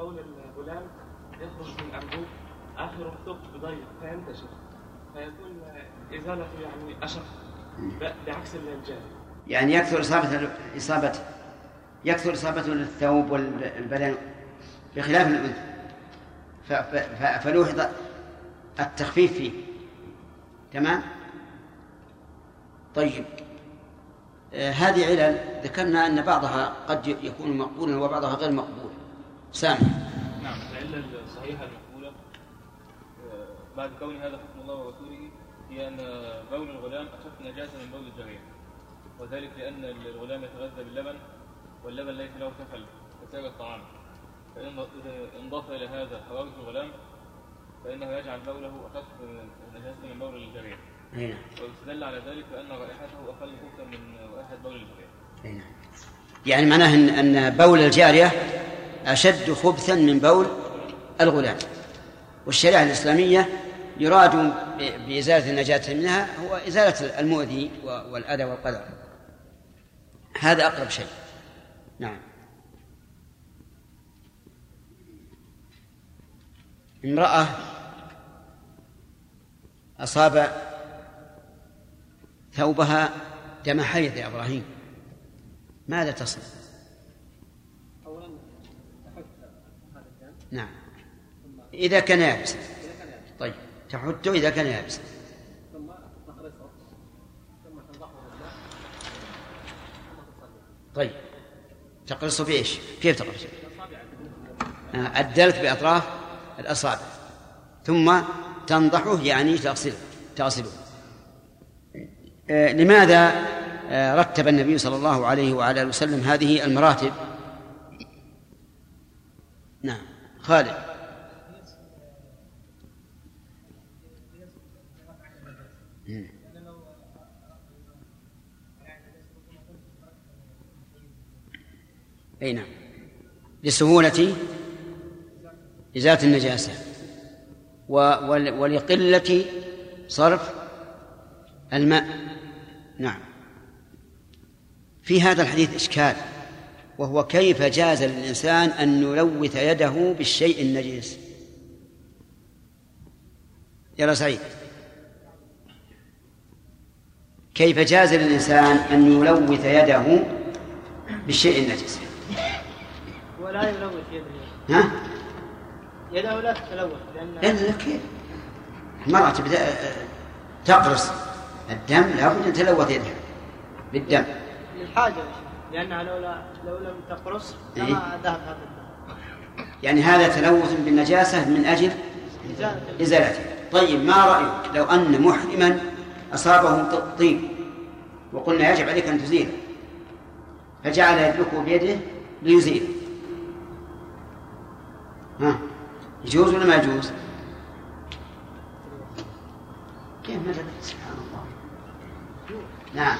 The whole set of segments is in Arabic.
بول الغلام يخرج من أنبوب آخر الثقب ضيق فينتشر. فيكون إزالته يعني أشق بعكس الجاري يعني يكثر إصابة إصابة يكثر إصابته للثوب والبدن بخلاف الأنثى. فلوحظ التخفيف فيه. تمام؟ طيب. آه هذه علل ذكرنا أن بعضها قد يكون مقبولا وبعضها غير مقبول. سامي نعم العلة الصحيحة المقبولة آه بعد كون هذا حكم الله ورسوله هي أن بول الغلام أخف نجاسة من بول الجريح وذلك لأن الغلام يتغذى باللبن واللبن ليس له كفل كسائر الطعام. فإن انضاف إلى هذا حرارة الغلام فإنه يجعل بوله أخف نجاسة من بول الجريح نعم. ويستدل على ذلك بأن رائحته أقل خبثا من رائحة بول الجريح نعم. يعني معناه أن بول الجارية أشد خبثا من بول الغلام. والشريعة الإسلامية يراد بإزالة النجاة منها هو إزالة المؤذي والأذى والقدر هذا أقرب شيء. نعم. امرأة أصاب ثوبها دم حيض يا إبراهيم. ماذا تصنع؟ أولا نعم. إذا كان يابسا. طيب. تحته إذا كان يابسا. طيب. تقرصه بإيش؟ كيف تقرصه؟ آه، الدلك بأطراف الأصابع. ثم تنضحه يعني تغسله تغسله آه، لماذا آه، رتب النبي صلى الله عليه وعلى وسلم هذه المراتب؟ نعم. خالد. أي نعم. لسهولة إزالة النجاسة. ولقلة صرف الماء. نعم. في هذا الحديث إشكال. وهو كيف جاز للإنسان أن يلوث يده بالشيء النجس. يا سعيد. كيف جاز للإنسان أن يلوث يده بالشيء النجس؟ ولا يلوث يده. ها؟ يده لا تتلوث لأن لا كيف؟ المرأة تبدأ تقرص الدم لابد أن تلوث يدها بالدم. للحاجة لأنها لولا لو لم تقرص لما إيه؟ ذهب هذا يعني هذا تلوث بالنجاسة من أجل إزالته. طيب ما رأيك لو أن محرما أصابه طيب؟ وقلنا يجب عليك أن تزيله فجعل يدلكه بيده ليزيله ها يجوز ولا ما يجوز؟ كيف ما سبحان الله. نعم.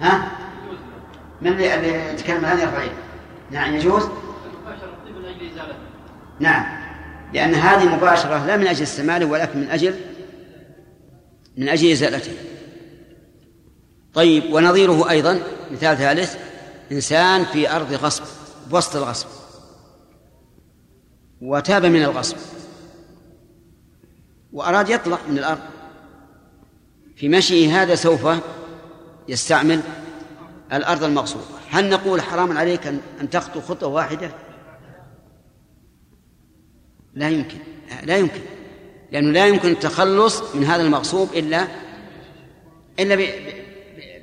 ها؟ من اللي يتكلم الآن يرفع نعم يجوز؟ نعم لأن هذه مباشرة لا من أجل استعماله ولكن من أجل من أجل إزالته طيب ونظيره أيضا مثال ثالث إنسان في أرض غصب وسط الغصب وتاب من الغصب وأراد يطلع من الأرض في مشيه هذا سوف يستعمل الأرض المغصوبة هل نقول حرام عليك أن تخطو خطوة واحدة؟ لا يمكن. لا يمكن. لأنه لا يمكن التخلص من هذا المغصوب إلا إلا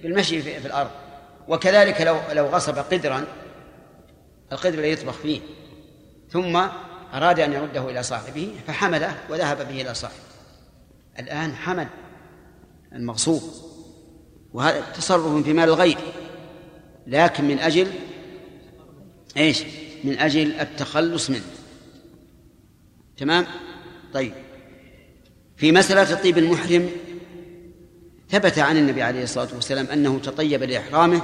بالمشي في الأرض. وكذلك لو لو غصب قدرا القدر الذي يطبخ فيه. ثم أراد أن يرده إلى صاحبه فحمله وذهب به إلى صاحبه. الآن حمل المغصوب وهذا تصرف في مال الغير. لكن من أجل إيش؟ من أجل التخلص منه تمام؟ طيب في مسألة الطيب المحرم ثبت عن النبي عليه الصلاة والسلام أنه تطيب لإحرامه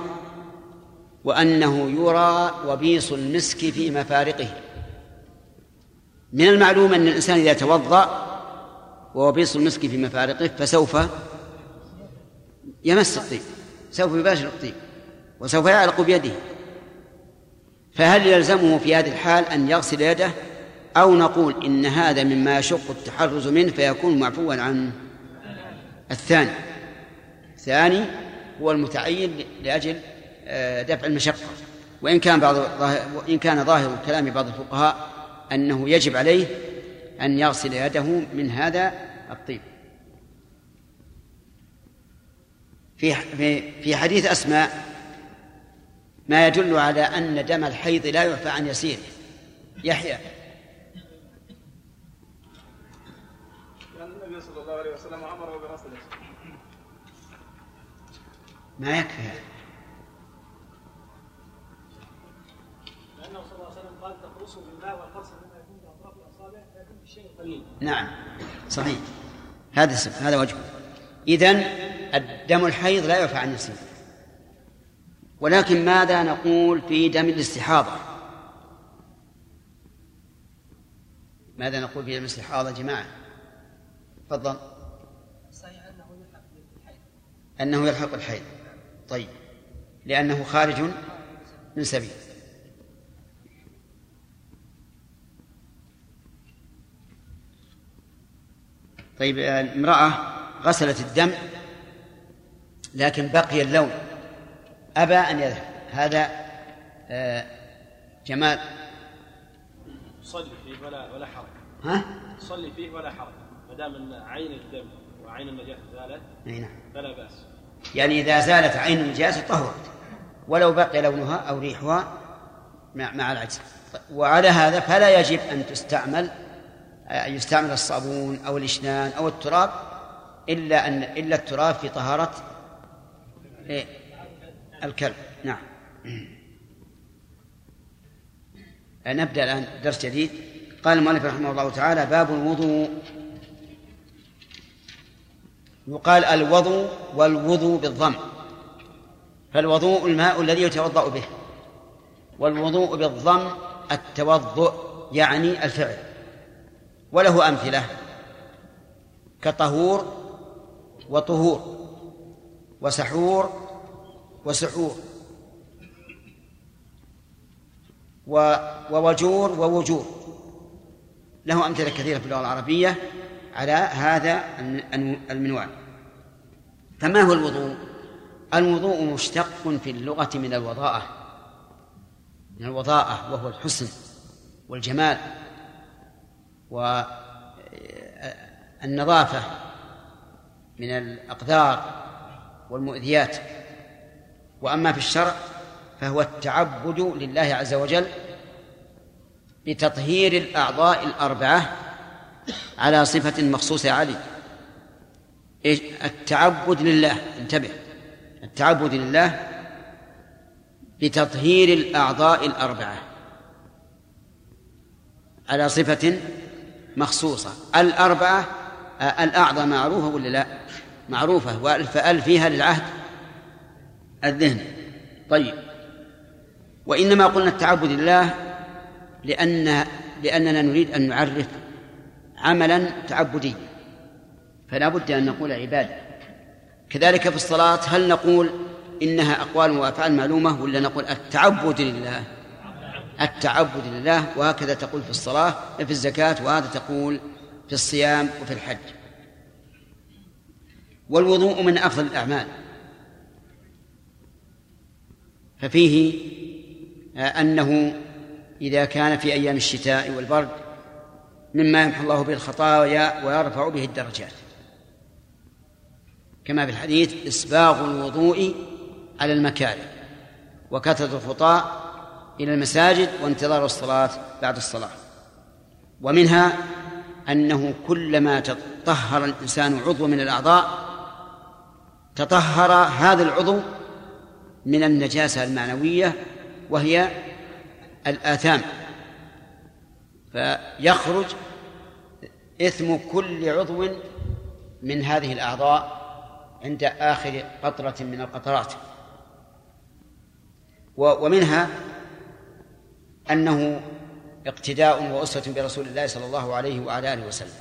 وأنه يرى وبيص المسك في مفارقه من المعلوم أن الإنسان إذا توضأ ووبيص المسك في مفارقه فسوف يمس الطيب سوف يباشر الطيب وسوف يعلق بيده. فهل يلزمه في هذه الحال أن يغسل يده؟ أو نقول إن هذا مما يشق التحرز منه فيكون معفوا عنه الثاني. الثاني هو المتعين لأجل آه، دفع المشقة. وإن كان بعض وإن كان ظاهر كلام بعض الفقهاء أنه يجب عليه أن يغسل يده من هذا الطيب في في حديث أسماء ما يدل على أن دم الحيض لا يعفى عن يسيره يحيى. النبي صلى الله عليه وسلم أمره ما يكفي؟ هذا لأنه صلى الله عليه وسلم قال تقرصه بالماء والقرص مما يكون بأطراف الأصابع فيكون بالشيء القليل نعم. صحيح. هذا هذا وجهه. إذن الدم الحيض لا يعفى عن يسيره ولكن ماذا نقول في دم الاستحاضة؟ ماذا نقول في دم الاستحاضة جماعة؟ تفضل. صحيح أنه يلحق بالحيض. أنه يلحق الحيض طيب. لأنه خارج من سبيل. طيب امرأة غسلت الدم لكن بقي اللون. أبى أن يذهب. هذا آه، جمال. صلي فيه ولا ولا حرج. ها؟ صلي فيه ولا حرج. ما دام إن عين الدم وعين النجاسه زالت أي نعم. فلا بأس. يعني إذا زالت عين النجاسة طهرت. ولو بقي لونها أو ريحها مع مع العجز. وعلى هذا فلا يجب أن تستعمل يستعمل الصابون أو الإشنان أو التراب إلا أن إلا التراب في طهارة إيه؟ الكلب. نعم. نبدأ الآن درس جديد. قال المؤلف رحمه الله تعالى باب الوضوء. يقال الوضوء والوضوء بالضم. فالوضوء الماء الذي يتوضأ به والوضوء بالضم التوضؤ يعني الفعل. وله أمثلة. كطهور وطهور وسحور وسحور. ووجور ووجور. له أمثلة كثيرة في اللغة العربية على هذا المنوال. فما هو الوضوء؟ الوضوء مشتق في اللغة من الوضاءة. من الوضاءة وهو الحسن والجمال والنظافة من الأقدار والمؤذيات. وأما في الشرع فهو التعبد لله عز وجل بتطهير الأعضاء الأربعة على صفة مخصوصة عليه التعبد لله. انتبه. التعبد لله بتطهير الأعضاء الأربعة على صفة مخصوصة. الأربعة الأعضاء معروفة ولا لا؟ معروفة. ألف فيها للعهد؟ الذهن. طيب. وإنما قلنا التعبد لله لأن لأننا نريد أن نعرف عملا تعبديا. فلا بد أن نقول عبادة. كذلك في الصلاة هل نقول إنها أقوال وأفعال معلومة ولا نقول التعبد لله؟ التعبد لله. وهكذا تقول في الصلاة في الزكاة وهذا تقول في الصيام وفي الحج. والوضوء من أفضل الأعمال. ففيه آه، أنه إذا كان في أيام الشتاء والبرد مما يمحو الله به الخطايا ويرفع به الدرجات. كما في الحديث إسباغ الوضوء على المكاره وكثرة الخطاء إلى المساجد وانتظار الصلاة بعد الصلاة. ومنها أنه كلما تطهر الإنسان عضو من الأعضاء تطهر هذا العضو من النجاسة المعنوية وهي الآثام. فيخرج إثم كل عضو من هذه الأعضاء عند آخر قطرة من القطرات. ومنها أنه اقتداء وأسرة برسول الله صلى الله عليه وعلى آله وسلم.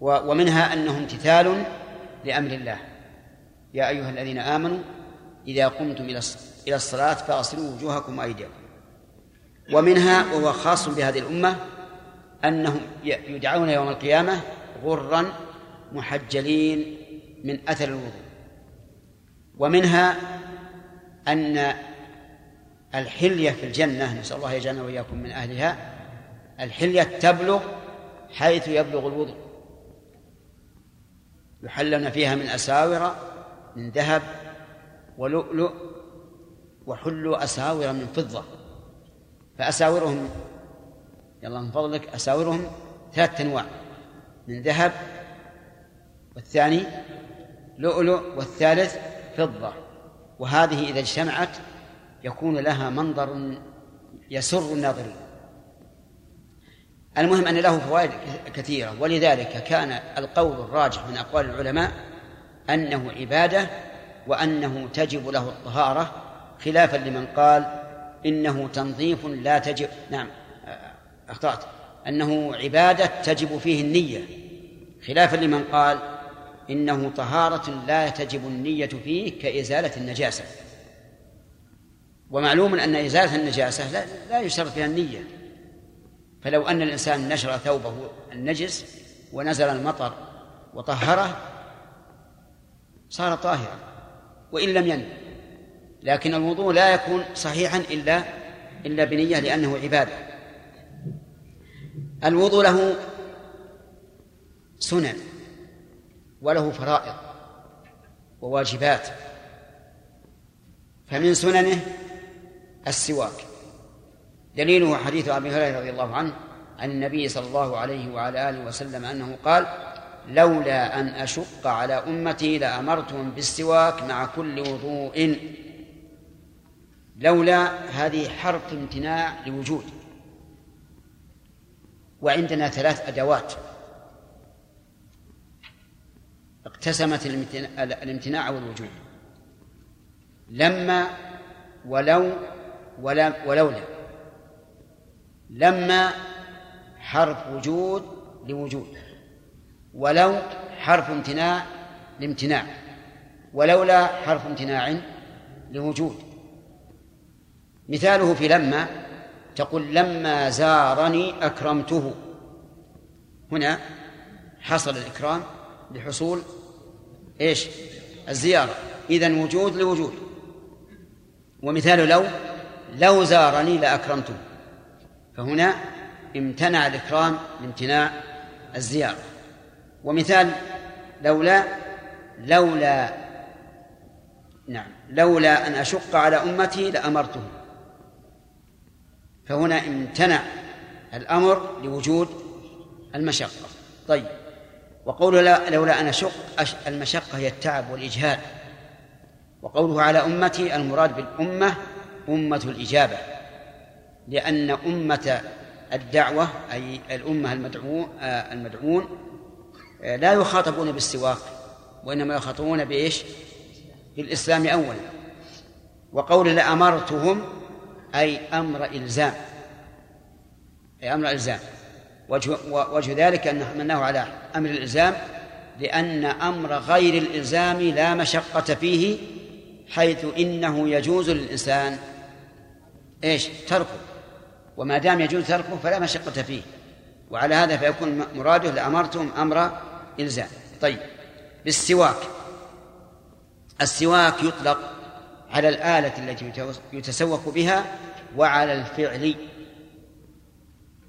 ومنها أنه امتثال لأمر الله. يا أيها الذين آمنوا إذا قمتم إلى الصلاة فاغسلوا وجوهكم وأيديكم. ومنها وهو خاص بهذه الأمة أنهم يدعون يوم القيامة غرا محجلين من أثر الوضوء. ومنها أن الحلية في الجنة نسأل الله يجعلنا وإياكم من أهلها الحلية تبلغ حيث يبلغ الوضوء. يحلون فيها من أساور من ذهب ولؤلؤ وحلوا أساور من فضة. فأساورهم يلا من فضلك أساورهم ثلاثة أنواع من ذهب والثاني لؤلؤ والثالث فضة. وهذه إذا اجتمعت يكون لها منظر يسر الناظرين. المهم أن له فوائد كثيرة ولذلك كان القول الراجح من أقوال العلماء أنه عبادة وأنه تجب له الطهارة خلافا لمن قال إنه تنظيف لا تجب نعم أخطأت أنه عبادة تجب فيه النية خلافا لمن قال إنه طهارة لا تجب النية فيه كإزالة النجاسة. ومعلوم أن إزالة النجاسة لا, لا يشترط فيها النية. فلو أن الإنسان نشر ثوبه النجس ونزل المطر وطهره صار طاهرا وإن لم ينم. لكن الوضوء لا يكون صحيحا إلا إلا بنية لأنه عبادة. الوضوء له سنن وله فرائض وواجبات. فمن سننه السواك. دليله حديث أبي هريرة رضي الله عنه عن النبي صلى الله عليه وعلى آله وسلم أنه قال لولا أن أشق على أمتي لأمرتهم بالسواك مع كل وضوء. لولا هذه حرف امتناع لوجود. وعندنا ثلاث أدوات. اقتسمت الامتناع والوجود. لما ولو ولا ولولا. لما حرف وجود لوجود. ولو حرف امتناع لامتناع ولولا حرف امتناع لوجود. مثاله في لما تقول لما زارني أكرمته. هنا حصل الإكرام لحصول إيش؟ الزيارة. إذا وجود لوجود. ومثال لو لو زارني لأكرمته. فهنا امتنع الإكرام لامتناع الزيارة. ومثال لولا لولا نعم لولا أن أشق على أمتي لأمرته فهنا امتنع الأمر لوجود المشقة. طيب وقوله لولا أن أشق المشقة هي التعب والإجهاد. وقوله على أمتي المراد بالأمة أمة الإجابة. لأن أمة الدعوة أي الأمة المدعو المدعون لا يخاطبون بالسواك وإنما يخاطبون بإيش؟ بالإسلام أولا. وقول لأمرتهم أي أمر إلزام. أي أمر إلزام. وجه, وجه ذلك أن حملناه على أمر الإلزام لأن أمر غير الإلزام لا مشقة فيه حيث إنه يجوز للإنسان إيش؟ تركه. وما دام يجوز تركه فلا مشقة فيه. وعلى هذا فيكون مراده لأمرتم أمر إلزام. طيب بالسواك. السواك يطلق على الآلة التي يتسوق بها وعلى الفعل.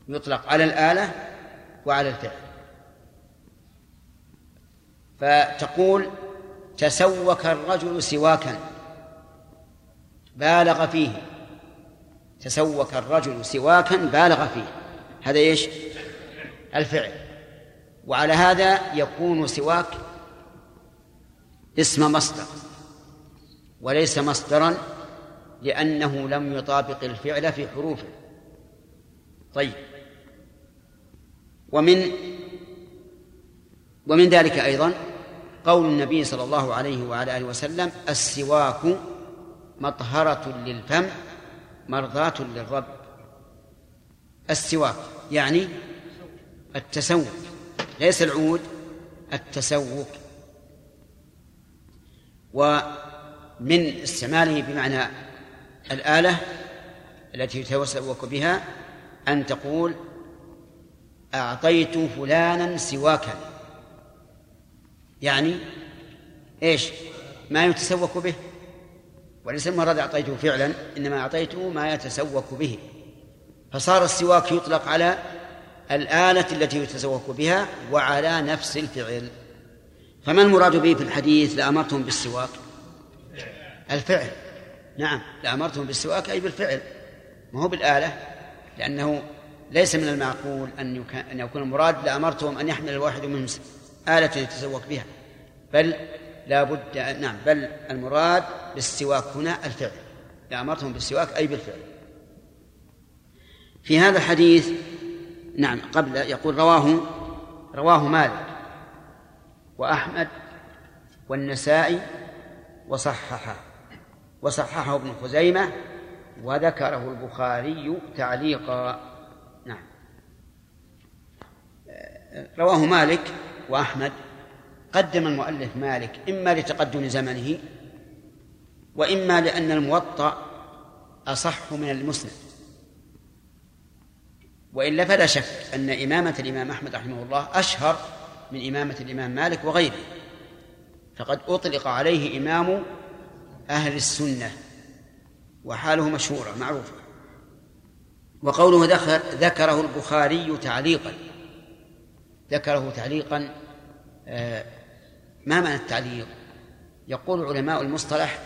يطلق على الآلة وعلى الفعل. فتقول تسوك الرجل سواكا. بالغ فيه. تسوك الرجل سواكا بالغ فيه. هذا إيش؟ الفعل. وعلى هذا يكون سواك اسم مصدر وليس مصدرا لأنه لم يطابق الفعل في حروفه. طيب. ومن ومن ذلك أيضا قول النبي صلى الله عليه وعلى آله وسلم السواك مطهرة للفم مرضاة للرب. السواك يعني التسوق. ليس العود التسوق. من استعماله بمعنى الآلة التي يتسوك بها أن تقول أعطيت فلانا سواكا. يعني إيش؟ ما يتسوك به. وليس المراد أعطيته فعلا إنما أعطيته ما يتسوك به. فصار السواك يطلق على الآلة التي يتسوك بها وعلى نفس الفعل. فما المراد به في الحديث؟ لأمرتهم بالسواك. الفعل. نعم لأمرتهم بالسواك أي بالفعل. ما هو بالآلة؟ لأنه ليس من المعقول أن أن يكون المراد لأمرتهم أن يحمل الواحد منهم آلة يتسوق بها. بل لا بد نعم بل المراد بالسواك هنا الفعل. لأمرتهم بالسواك أي بالفعل. في هذا الحديث نعم قبل يقول رواه رواه مالك وأحمد والنسائي وصححه وصححه ابن خزيمة وذكره البخاري تعليقا. نعم. رواه مالك وأحمد قدم المؤلف مالك إما لتقدم زمنه وإما لأن الموطأ أصح من المسند. وإلا فلا شك أن إمامة الإمام أحمد رحمه الله أشهر من إمامة الإمام مالك وغيره. فقد أطلق عليه إمام أهل السنة وحاله مشهورة معروفة. وقوله ذكر ذكره البخاري تعليقا. ذكره تعليقا آه، ما معنى التعليق؟ يقول علماء المصطلح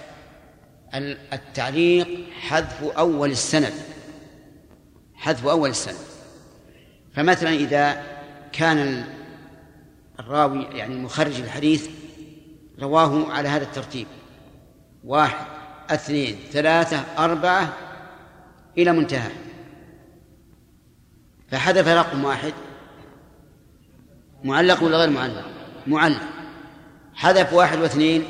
التعليق حذف أول السند. حذف أول السند. فمثلا إذا كان الراوي يعني مخرج الحديث رواه على هذا الترتيب. واحد اثنين ثلاثة أربعة إلى منتهى. فحذف رقم واحد. معلق ولا غير معلق؟ معلق. حذف واحد واثنين.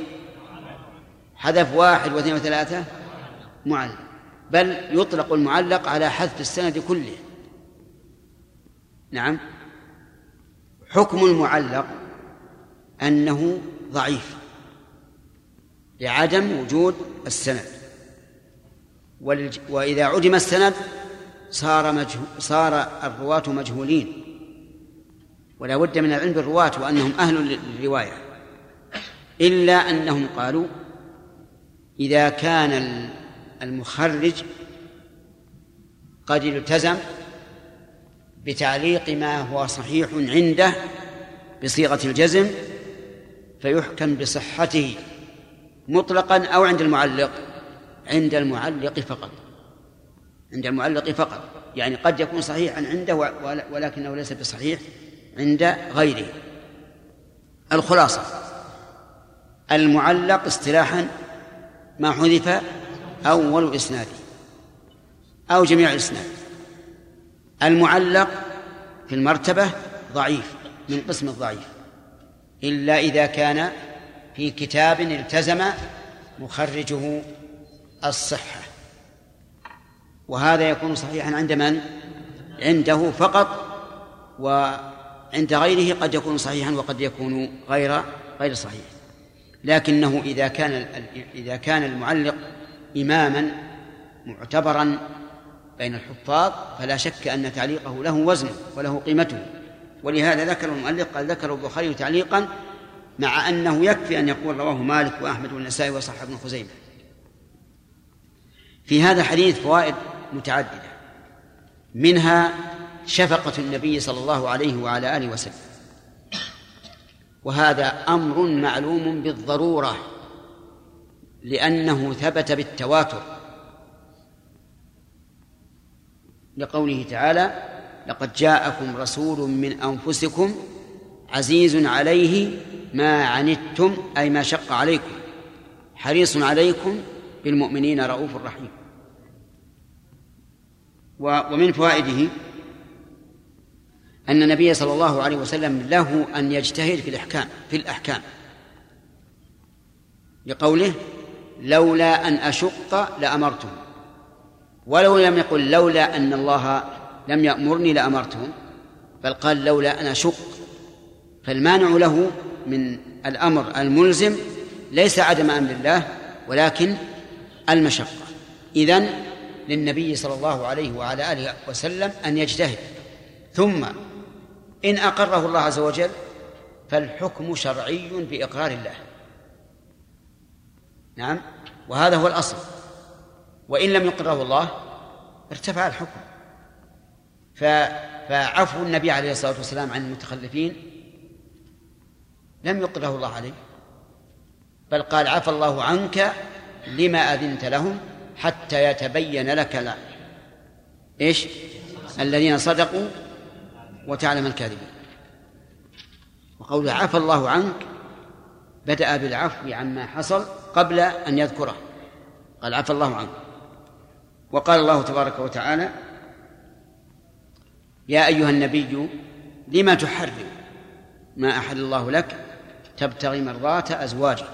حذف واحد واثنين وثلاثة. معلق. بل يطلق المعلق على حذف السند كله. نعم. حكم المعلق أنه ضعيف لعدم وجود السند. وإذا عدم السند صار مجهو صار الرواة مجهولين. ولا بد من العلم بالرواة وأنهم أهل للرواية. إلا أنهم قالوا إذا كان المخرج قد التزم بتعليق ما هو صحيح عنده بصيغة الجزم فيحكم بصحته مطلقا أو عند المعلق عند المعلق فقط. عند المعلق فقط. يعني قد يكون صحيحا عنده ولكنه ليس بصحيح عند غيره. الخلاصة. المعلق اصطلاحا ما حذف أول إسناده أو جميع الإسناد. المعلق في المرتبة ضعيف من قسم الضعيف. إلا إذا كان في كتاب التزم مخرجه الصحة. وهذا يكون صحيحا عند من؟ عنده فقط وعند غيره قد يكون صحيحا وقد يكون غير غير صحيح. لكنه إذا كان إذا كان المعلق إماما معتبرا بين الحفاظ فلا شك أن تعليقه له وزنه وله قيمته. ولهذا ذكر المؤلف قال ذكر البخاري تعليقا مع أنه يكفي أن يقول رواه مالك وأحمد والنسائي وصح ابن خزيمة. في هذا الحديث فوائد متعددة. منها شفقة النبي صلى الله عليه وعلى آله وسلم. وهذا أمر معلوم بالضرورة لأنه ثبت بالتواتر. لقوله تعالى لقد جاءكم رسول من أنفسكم عزيز عليه ما عنتم أي ما شق عليكم حريص عليكم بالمؤمنين رؤوف رحيم. ومن فوائده أن النبي صلى الله عليه وسلم له أن يجتهد في الأحكام في الأحكام. لقوله لولا أن أشق لأمرتهم. ولو لم يقل لولا أن الله لم يأمرني لأمرتهم بل قال لولا أن أشق فالمانع له من الأمر الملزم ليس عدم أمر الله ولكن المشقة. إذن للنبي صلى الله عليه وعلى آله وسلم أن يجتهد. ثم إن أقره الله عز وجل فالحكم شرعي بإقرار الله. نعم؟ وهذا هو الأصل. وإن لم يقره الله ارتفع الحكم. فعفو النبي عليه الصلاة والسلام عن المتخلفين لم يقره الله عليه بل قال عفى الله عنك لما أذنت لهم حتى يتبين لك لا. إيش؟ الذين صدقوا وتعلم الكاذبين. وقوله عفى الله عنك بدأ بالعفو عما حصل قبل أن يذكره. قال عفى الله عنك. وقال الله تبارك وتعالى يا أيها النبي لما تحرم ما أحل الله لك تبتغي مرضات أزواجك.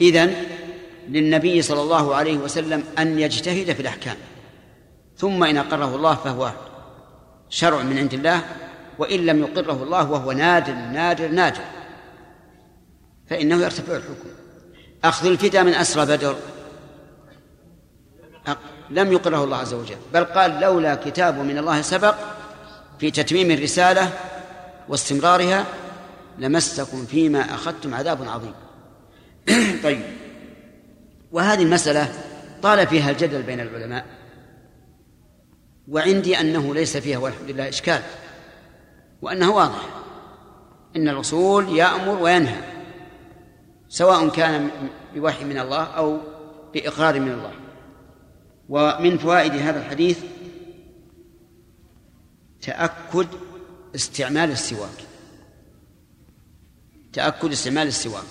إذن للنبي صلى الله عليه وسلم أن يجتهد في الأحكام ثم إن أقره الله فهو شرع من عند الله وإن لم يقره الله وهو نادر نادر نادر فإنه يرتفع الحكم. أخذ الفداء من أسرى بدر. لم يقره الله عز وجل. بل قال لولا كتاب من الله سبق في تتميم الرسالة واستمرارها لمسكم فيما أخذتم عذاب عظيم. طيب. وهذه المسألة طال فيها الجدل بين العلماء وعندي أنه ليس فيها والحمد لله إشكال وأنه واضح. إن الرسول يأمر وينهى سواء كان بوحي من الله أو بإقرار من الله. ومن فوائد هذا الحديث تأكد استعمال السواك. تأكد استعمال السواك.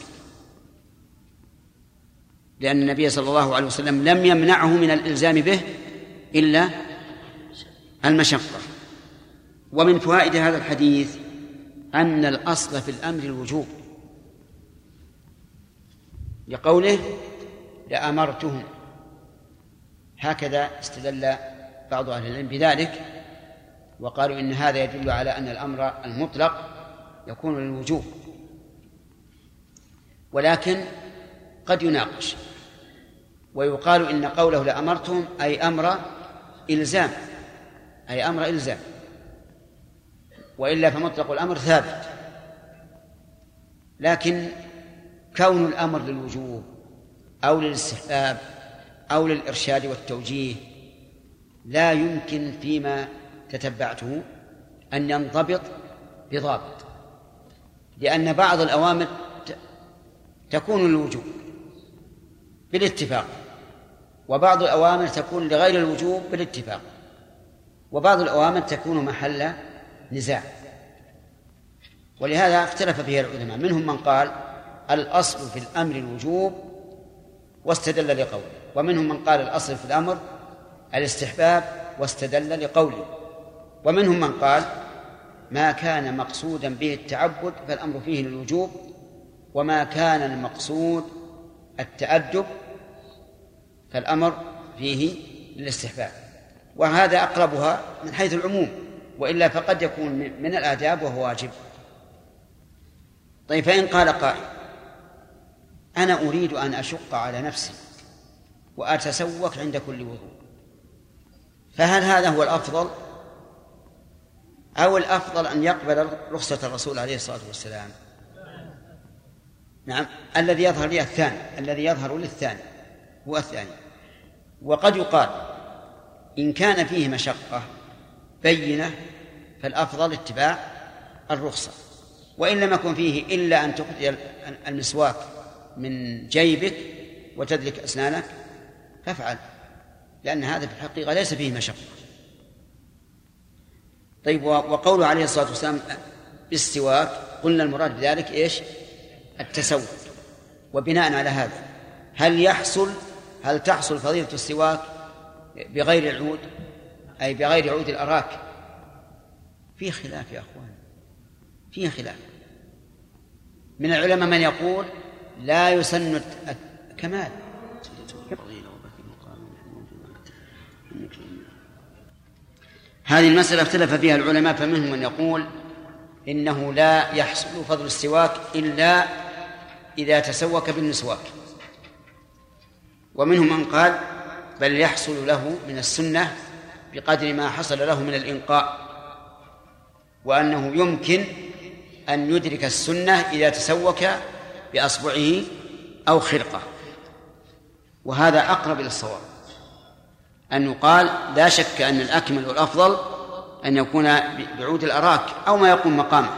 لأن النبي صلى الله عليه وسلم لم يمنعه من الإلزام به إلا المشقة. ومن فوائد هذا الحديث أن الأصل في الأمر الوجوب. لقوله لأمرتهم هكذا استدل بعض أهل العلم بذلك وقالوا إن هذا يدل على أن الأمر المطلق يكون للوجوب ولكن قد يناقش ويقال إن قوله لأمرتهم أي أمر إلزام أي أمر إلزام وإلا فمطلق الأمر ثابت لكن كون الأمر للوجوب أو للاستحباب أو للإرشاد والتوجيه لا يمكن فيما تتبعته أن ينضبط بضابط لأن بعض الأوامر تكون للوجوب بالاتفاق وبعض الأوامر تكون لغير الوجوب بالاتفاق وبعض الأوامر تكون محل نزاع. ولهذا اختلف فيها العلماء منهم من قال الأصل في الأمر الوجوب واستدل لقوله. ومنهم من قال الأصل في الأمر الاستحباب واستدل لقوله. ومنهم من قال ما كان مقصودا به التعبد فالأمر فيه للوجوب وما كان المقصود التأدب فالأمر فيه للاستحباب. وهذا أقربها من حيث العموم وإلا فقد يكون من الآداب وهو واجب. طيب فإن قال قائل أنا أريد أن أشق على نفسي. وأتسوق عند كل وضوء. فهل هذا هو الأفضل؟ أو الأفضل أن يقبل رخصة الرسول عليه الصلاة والسلام؟ نعم الذي يظهر لي الثاني الذي يظهر للثاني هو الثاني. وقد يقال إن كان فيه مشقة بينة فالأفضل اتباع الرخصة. وإن لم يكن فيه إلا أن تخرج المسواك من جيبك وتدلك أسنانك فافعل لأن هذا في الحقيقة ليس فيه مشقة. طيب وقوله عليه الصلاة والسلام بالسواك قلنا المراد بذلك إيش؟ التسوق. وبناء على هذا هل يحصل هل تحصل فضيلة السواك بغير العود أي بغير عود الأراك؟ في خلاف يا أخوان في خلاف. من العلماء من يقول لا يسن الكمال هذه المسألة اختلف فيها العلماء فمنهم من يقول إنه لا يحصل فضل السواك إلا إذا تسوك بالمسواك. ومنهم من قال بل يحصل له من السنة بقدر ما حصل له من الإنقاء وأنه يمكن أن يدرك السنة إذا تسوك بأصبعه أو خرقة. وهذا أقرب إلى الصواب. أن يقال لا شك أن الأكمل والأفضل أن يكون بعود الأراك أو ما يقوم مقامه.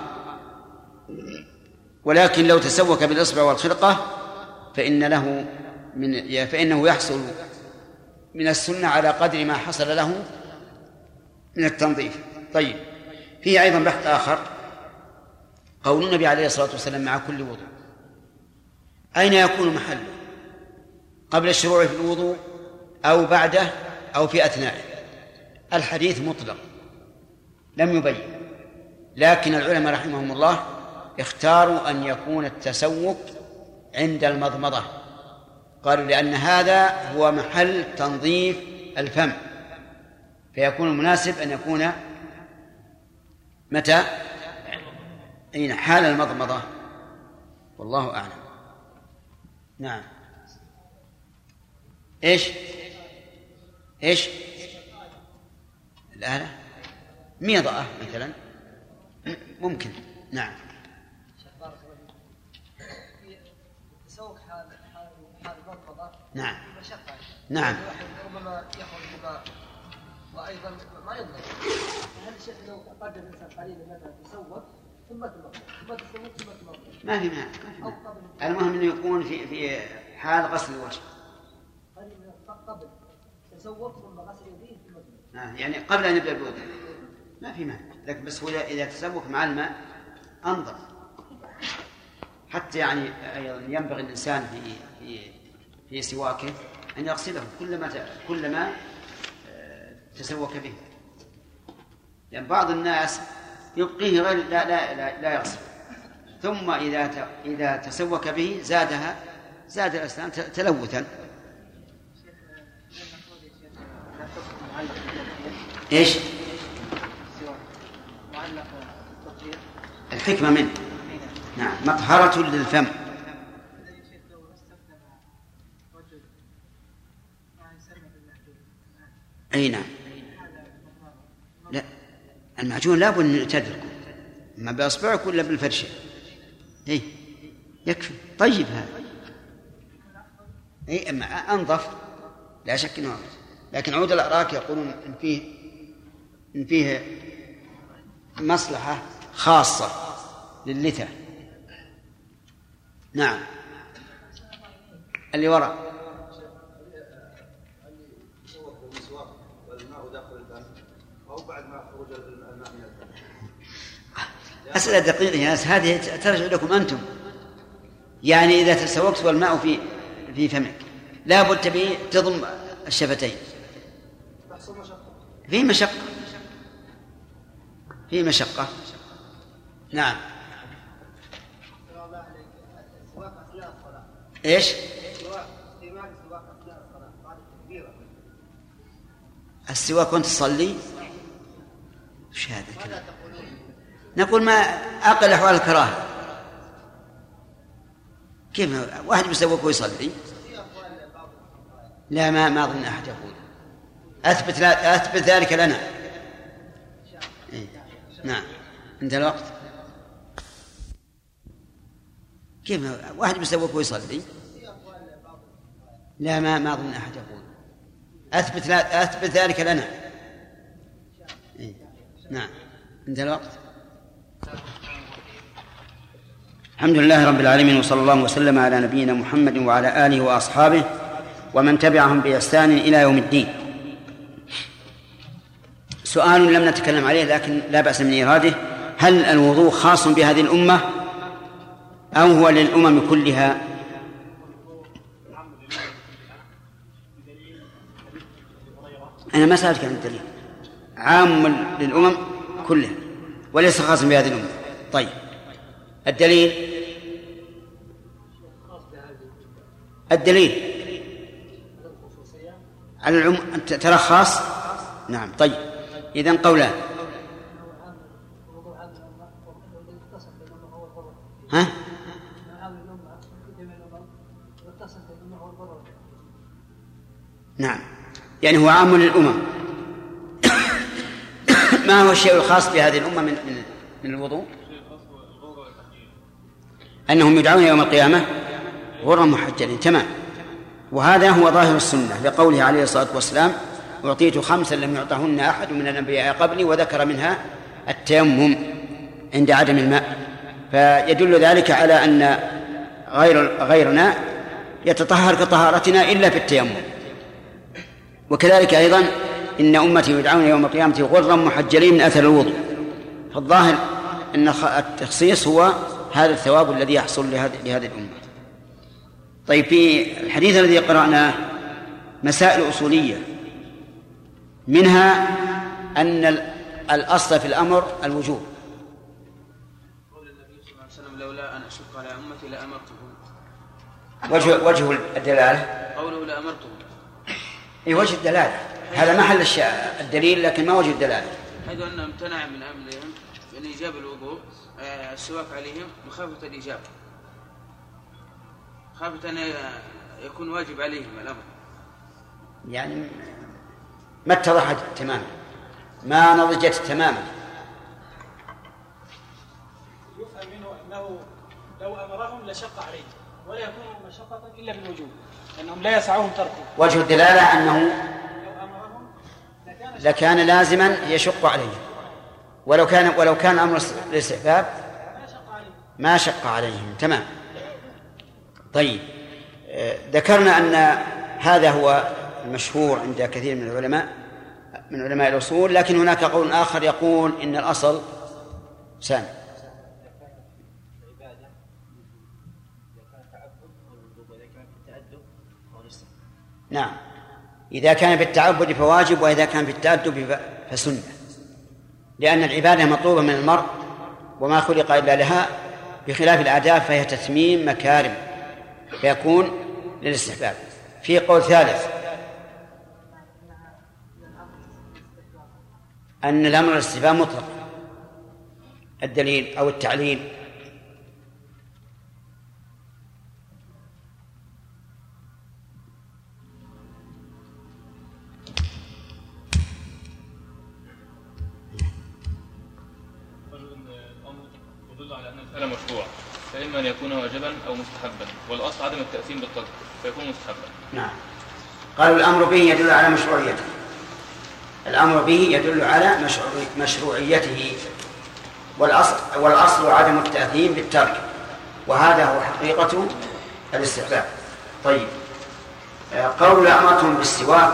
ولكن لو تسوك بالإصبع والخرقة فإن له من فإنه يحصل من السنة على قدر ما حصل له من التنظيف. طيب فيه أيضا بحث آخر. قول النبي عليه الصلاة والسلام مع كل وضوء. أين يكون محله؟ قبل الشروع في الوضوء أو بعده؟ أو في أثنائه الحديث مطلق لم يبين. لكن العلماء رحمهم الله اختاروا أن يكون التسوق عند المضمضة. قالوا لأن هذا هو محل تنظيف الفم. فيكون المناسب أن يكون متى؟ أين حال المضمضة. والله أعلم. نعم. إيش؟ إيش؟ الآلة ميضة مثلا. ممكن. نعم. نعم. نعم. ربما يخرج بما وأيضا ما ينضبط هل الشيخ لو قدم الإنسان قليلا مثلا يسوق ثم تمضمض ثم تسوق ثم تمضمض ما في مانع ما في المهم إنه يكون في في حال غسل الوجه. قبل. يديه آه يعني قبل أن يبدأ الوضوء ما في مانع. لكن بس هو اذا تسوق مع الماء أنظف. حتى يعني أيضا ينبغي الإنسان في في في سواكه أن يغسله كلما كلما آه، تسوك به. لأن يعني بعض الناس يبقيه غير لا لا لا, لا يغسل. ثم إذا إذا تسوك به زادها زاد الأسنان تلوثا. إيش؟ الحكمة منه نعم مطهرة للفم. أي نعم. لا المعجون لابد أن تدركه. اما بأصبعك ولا بالفرشة. اي يكفي. طيب هذا. اي أما أنظف. لا شك إنه لكن عود الاراك يقولون إن فيه فيه مصلحة خاصة للتة نعم. اللي وراء. أسئلة دقيقة يا ناس. هذه ترجع لكم أنتم. يعني إذا تسوقت والماء في في فمك لابد تبي تضم الشفتين. في مشقة. في مشقة. نعم. إيش؟ السواك وأنت تصلي؟ إيش هذا الكلام؟ نقول ما أقل أحوال الكراهة. كيف واحد يسوق ويصلي لا ما ما أظن أحد يقول. أثبت لا أثبت ذلك لنا. نعم. انتهى الوقت. كيف واحد بيسوق ويصلي لا ما ما أظن أحد يقول. أثبت لا أثبت ذلك لنا. إيه؟ نعم. انتهى الوقت. الحمد لله رب العالمين وصلى الله وسلم على نبينا محمد وعلى آله وأصحابه ومن تبعهم بإحسان إلى يوم الدين. سؤال لم نتكلم عليه لكن لا بأس من إيراده. هل الوضوء خاص بهذه الأمة؟ أو هو للأمم كلها؟ أنا ما سألتك عن الدليل. عام للأمم كلها وليس خاصا بهذه الأمة. طيب الدليل؟ الدليل. على العم... ترى خاص؟ نعم طيب. إذن قولان ها؟ نعم. يعني هو عام للأمم. ما هو الشيء الخاص بهذه الأمة من من, من الوضوء؟ أنهم يدعون يوم القيامة غرا محجلين. تمام. وهذا هو ظاهر السنة لقوله عليه الصلاة والسلام أعطيت خمسا لم يعطهن أحد من الأنبياء قبلي وذكر منها التيمم عند عدم الماء. فيدل ذلك على أن غير غيرنا يتطهر كطهارتنا إلا في التيمم. وكذلك أيضا إن أمتي يدعون يوم القيامة غرا محجلين من أثر الوضوء. فالظاهر أن التخصيص هو هذا الثواب الذي يحصل لهذه الأمة. طيب في الحديث الذي قرأناه مسائل أصولية. منها أن الأصل في الأمر الوجوب. قول النبي صلى الله عليه وسلم لولا أن أشق على أمتي لأمرتهم. وجه وجه الدلالة؟ قوله لأمرتهم. أي وجه الدلالة. هذا محل الدليل لكن ما وجه الدلالة؟ حيث أنه امتنع من أمرهم من إيجاب الوضوء آه، السواك عليهم مخافة الإجابة خافة أن يكون واجب عليهم الأمر. يعني ما اتضحت تماما. ما نضجت تماما. يفهم منه أنه لو أمرهم لشق عليهم ولا يكون مشقة إلا بالوجوب لأنهم لا يسعهم تركه. وجه الدلالة أنه لكان لازما يشق عليه. ولو كان ولو كان أمر الاستحباب ما شق عليهم. تمام. طيب. آه، ذكرنا أن هذا هو المشهور عند كثير من العلماء من علماء الأصول لكن هناك قول آخر يقول إن الأصل سام نعم. إذا كان في التعبد فواجب وإذا كان في التأدب فسنة. لأن العبادة مطلوبة من المرء وما خلق إلا لها بخلاف الآداب فهي تتميم مكارم فيكون للاستحباب. في قول ثالث أن الأمر الاستفهام مطلق. الدليل أو التعليل. فاما ان يكون واجبا أو مستحبا والاصل عدم التاثيم بالترك فيكون مستحبا نعم. قالوا الأمر به يدل على مشروعيته. الأمر به يدل على مشروعي- مشروعيته والأصل والأصل عدم التأثيم بالترك وهذا هو حقيقة الاستحباب طيب آه، قول أمرتهم بالسواك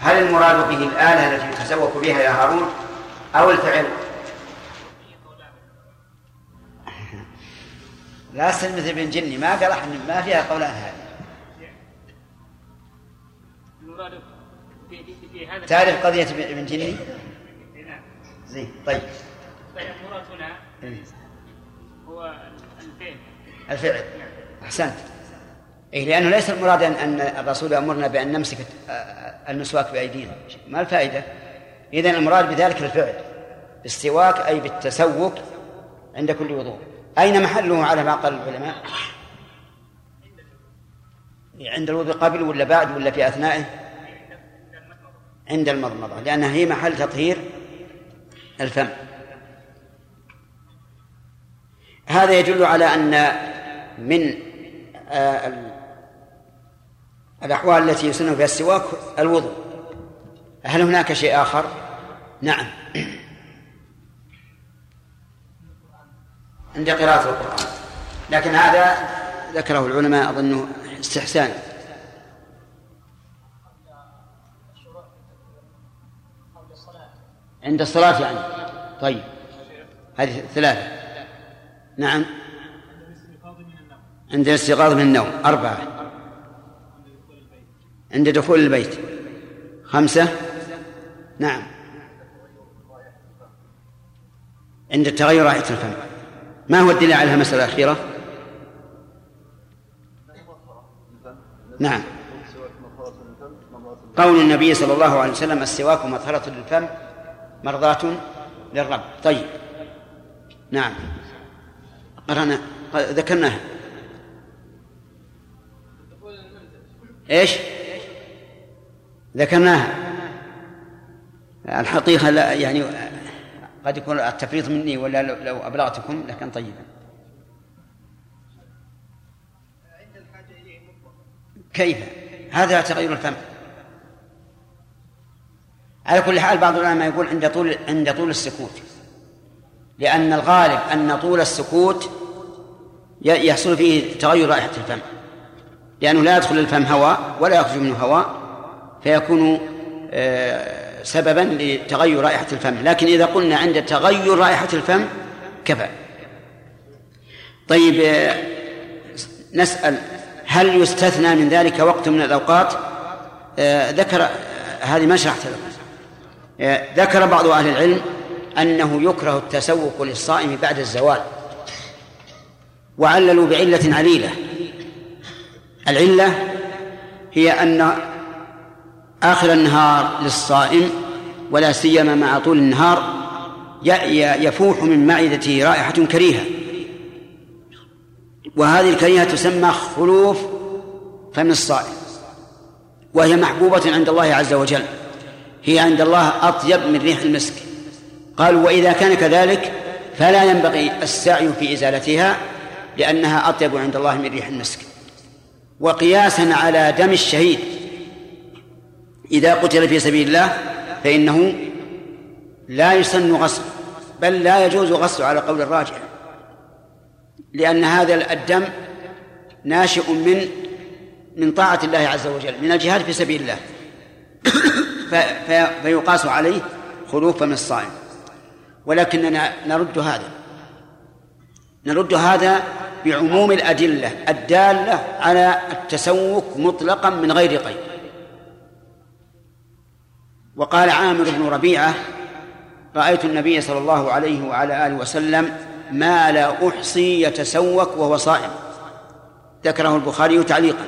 هل المراد به الآلة التي يتسوق بها يا هارون أو الفعل؟ لا مثل ابن جني ما قال أحد ما فيها قولان هذه المراد هذا تعرف قضية ابن جني؟ نعم زين طيب فالمراد هنا إيه. هو الفعل الفعل أحسنت إيه لأنه ليس المراد أن أن الرسول يأمرنا بأن نمسك المسواك بأيدينا ما الفائدة؟ إذن المراد بذلك الفعل بالسواك أي بالتسوك عند كل وضوء أين محله على ما قال العلماء؟ عند الوضوء قبل ولا بعد ولا في أثنائه؟ عند المضمضة لأنها هي محل تطهير الفم. هذا يدل على أن من آه، ال- الأحوال التي يسن فيها السواك الوضوء. هل هناك شيء آخر؟ نعم. عند قراءة القرآن. لكن هذا ذكره العلماء أظنه استحسان. عند الصلاة يعني. طيب. هذه ثلاثة. نعم. عند الاستيقاظ من النوم. أربعة. عند دخول البيت. خمسة. نعم. عند تغير رائحة الفم. ما هو الدليل على المسألة الأخيرة؟ نعم. قول النبي صلى الله عليه وسلم السواك مطهرة للفم مرضاة للرب. طيب. نعم. قرأنا. ذكرناها. إيش؟ ذكرناها. الحقيقة لا يعني قد يكون التفريط مني ولا لو- أبلغتكم لكان طيبا كيف؟ هذا تغير الفم. على كل حال بعض العلماء يقول عند طول عند طول السكوت. لأن الغالب أن طول السكوت يحصل فيه تغير رائحة الفم. لأنه لا يدخل الفم هواء ولا يخرج منه هواء فيكون آه، سببا لتغير رائحة الفم. لكن إذا قلنا عند تغير رائحة الفم كفى. طيب آه، نسأل هل يستثنى من ذلك وقت من الأوقات؟ آه، ذكر هذه ما شرحتها لكم. ذكر بعض أهل العلم أنه يكره التسوق للصائم بعد الزوال وعللوا بعلة عليلة. العلة هي أن آخر النهار للصائم ولا سيما مع طول النهار يفوح من معدته رائحة كريهة. وهذه الكريهة تسمى خلوف فم الصائم وهي محبوبة عند الله عز وجل. هي عند الله أطيب من ريح المسك. قالوا وإذا كان كذلك فلا ينبغي السعي في إزالتها لأنها أطيب عند الله من ريح المسك. وقياسا على دم الشهيد. إذا قتل في سبيل الله فإنه لا يسن غسل بل لا يجوز غسله على قول الراجح. لأن هذا الدم ناشئ من من طاعة الله عز وجل من الجهاد في سبيل الله. فيقاس عليه خلوف من الصائم. ولكننا نرد هذا. نرد هذا بعموم الأدلة الدالة على التسوق مطلقا من غير قيد. وقال عامر بن ربيعة رأيت النبي صلى الله عليه وعلى آله وسلم ما لا أحصي يتسوق وهو صائم. ذكره البخاري تعليقا.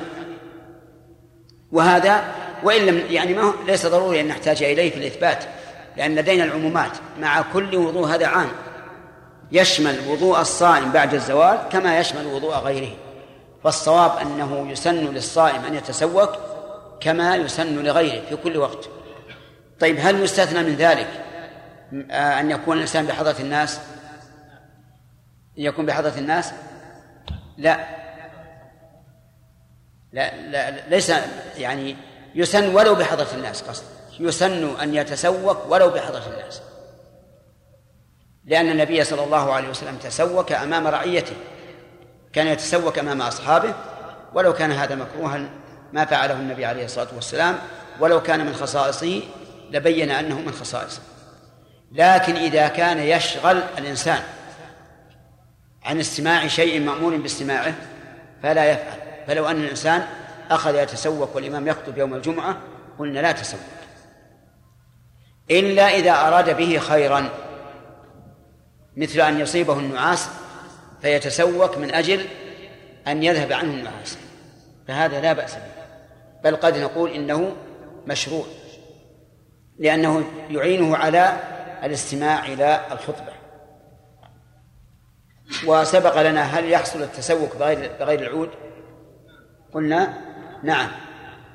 وهذا وإن لم يعني ما هو ليس ضروري أن نحتاج إليه في الإثبات لأن لدينا العمومات. مع كل وضوء هذا عام يشمل وضوء الصائم بعد الزوال كما يشمل وضوء غيره. فالصواب أنه يسن للصائم أن يتسوق كما يسن لغيره في كل وقت. طيب هل يستثنى من ذلك أن يكون الإنسان بحضرة الناس؟ يكون بحضرة الناس؟ لا. لا, لا ليس يعني يسن ولو بحضرة الناس قصد. يسن أن يتسوق ولو بحضرة الناس. لأن النبي صلى الله عليه وسلم تسوك أمام رعيته. كان يتسوك أمام أصحابه. ولو كان هذا مكروها ما فعله النبي عليه الصلاة والسلام. ولو كان من خصائصه لبين أنه من خصائصه. لكن إذا كان يشغل الإنسان عن استماع شيء مأمور باستماعه فلا يفعل. فلو أن الإنسان أخذ يتسوق والإمام يخطب يوم الجمعة؟ قلنا لا تسوق إلا إذا أراد به خيرا مثل أن يصيبه النعاس فيتسوق من أجل أن يذهب عنه النعاس. فهذا لا بأس به. بل قد نقول إنه مشروع لأنه يعينه على الاستماع إلى الخطبة. وسبق لنا هل يحصل التسوق بغير بغير العود؟ قلنا نعم.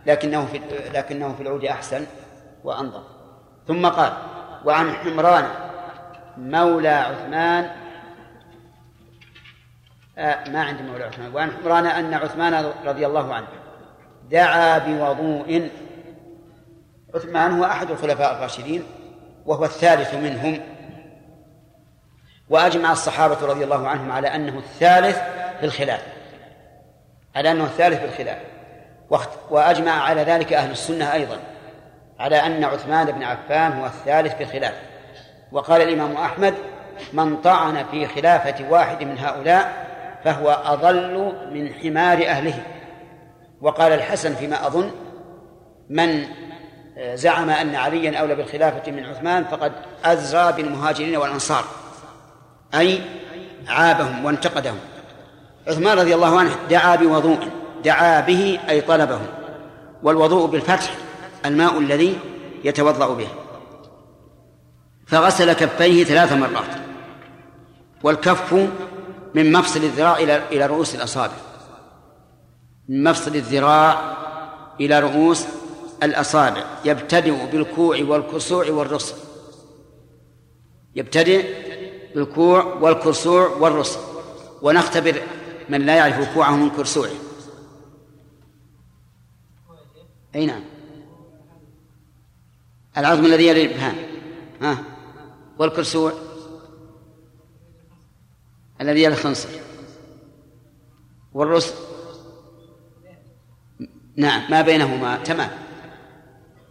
لكنه في لكنه في العود أحسن وأنظف ثم قال وعن حمران مولى عثمان آه ما عندي مولى عثمان. وعن حمران أن عثمان رضي الله عنه دعا بوضوء. عثمان هو أحد الخلفاء الراشدين وهو الثالث منهم. وأجمع الصحابة رضي الله عنهم على أنه الثالث في الخلاف على أنه الثالث في الخلاف. وأجمع على ذلك أهل السنة أيضا على أن عثمان بن عفان هو الثالث في الخلاف. وقال الإمام أحمد من طعن في خلافة واحد من هؤلاء فهو أضل من حمار أهله. وقال الحسن فيما أظن من زعم أن عليا أولى بالخلافة من عثمان فقد أزرى بالمهاجرين والأنصار أي عابهم وانتقدهم. عثمان رضي الله عنه دعا بوضوء. دعا به أي طلبه والوضوء بالفتح الماء الذي يتوضأ به. فغسل كفيه ثلاث مرات والكف من مفصل الذراع إلى إلى رؤوس الأصابع. من مفصل الذراع إلى رؤوس الأصابع. يبتدئ بالكوع والكسوع والرسل. يبتدئ بالكوع والكسوع والرسل. ونختبر من لا يعرف كوعه من كرسوعه. أي نعم. العظم الذي يلي الإبهام ها؟ والكرسوع الذي يلي الخنصر والرسل نعم ما بينهما تمام.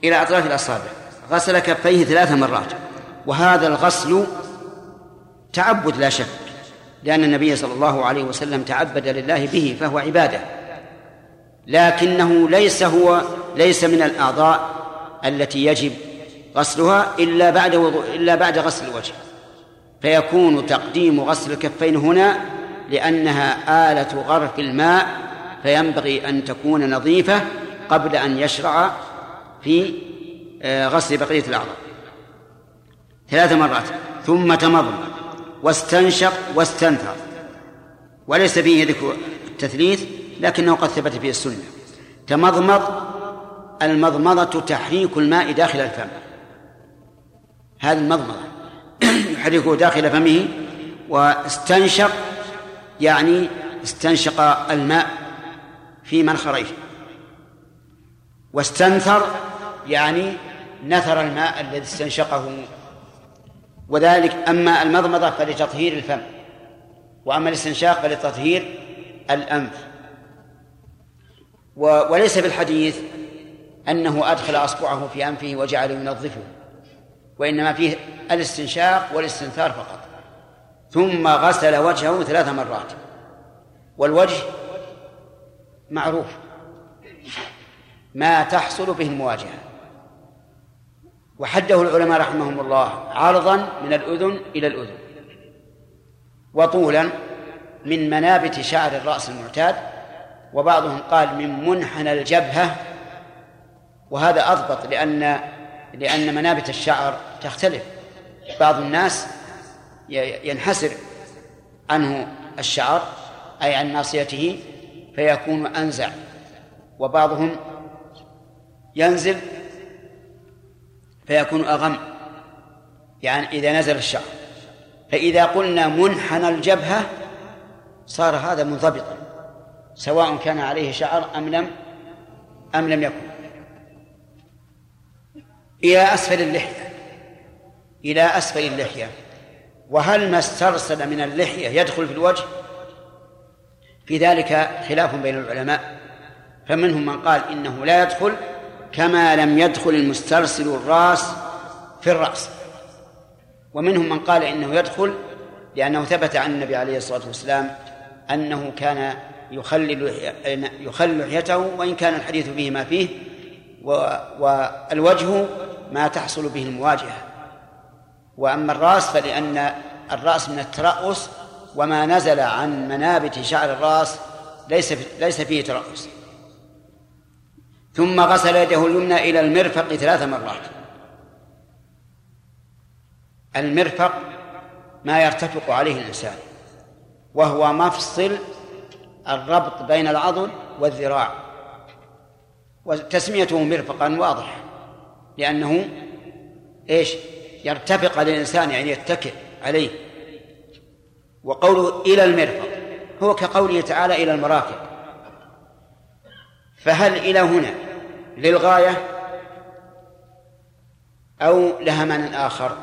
إلى أطراف الأصابع. غسل كفيه ثلاث مرات. وهذا الغسل تعبد لا شك لأن النبي صلى الله عليه وسلم تعبد لله به فهو عبادة. لكنه ليس هو ليس من الأعضاء التي يجب غسلها إلا بعد وضوء إلا بعد غسل الوجه. فيكون تقديم غسل الكفين هنا لأنها آلة غرف الماء فينبغي أن تكون نظيفة قبل أن يشرع في آه، غسل بقية الأعضاء. ثلاث مرات. ثم تمضمض. واستنشق واستنثر. وليس فيه ذكر التثليث لكنه قد ثبت فيه السنة. تمضمض المضمضة تحريك الماء داخل الفم. هذه المضمضة. يحركه داخل فمه واستنشق يعني استنشق الماء في منخريه. واستنثر يعني نثر الماء الذي استنشقه. وذلك أما المضمضة فلتطهير الفم وأما الاستنشاق فلتطهير الأنف. وليس في الحديث أنه أدخل أصبعه في أنفه وجعله ينظفه وإنما فيه الاستنشاق والاستنثار فقط. ثم غسل وجهه ثلاث مرات. والوجه معروف. ما تحصل به المواجهة. وحده العلماء رحمهم الله عرضا من الأذن إلى الأذن. وطولا من منابت شعر الرأس المعتاد. وبعضهم قال من منحنى الجبهة وهذا أضبط لأن لأن منابت الشعر تختلف. بعض الناس ينحسر عنه الشعر أي عن ناصيته فيكون أنزع. وبعضهم ينزل فيكون أغم. يعني إذا نزل الشعر. فإذا قلنا منحنى الجبهة صار هذا منضبطا سواء كان عليه شعر أم لم أم لم يكن. إلى أسفل اللحية إلى أسفل اللحية. وهل ما استرسل من اللحية يدخل في الوجه؟ في ذلك خلاف بين العلماء. فمنهم من قال إنه لا يدخل كما لم يدخل المسترسل الراس في الرأس. ومنهم من قال إنه يدخل لأنه ثبت عن النبي عليه الصلاة والسلام أنه كان يخلل يخلل لحيته وإن كان الحديث فيه ما فيه والوجه ما تحصل به المواجهة. وأما الرأس فلأن الرأس من الترأس وما نزل عن منابت شعر الرأس ليس ليس فيه ترأس. ثم غسل يده اليمنى إلى المرفق ثلاث مرات. المرفق ما يرتفق عليه الإنسان وهو مفصل الربط بين العضل والذراع. وتسميته مرفقا واضح لأنه إيش؟ يرتفق على الإنسان يعني يتكئ عليه. وقوله إلى المرفق هو كقوله تعالى إلى المرافق فهل إلى هنا للغاية؟ أو لها معنى آخر؟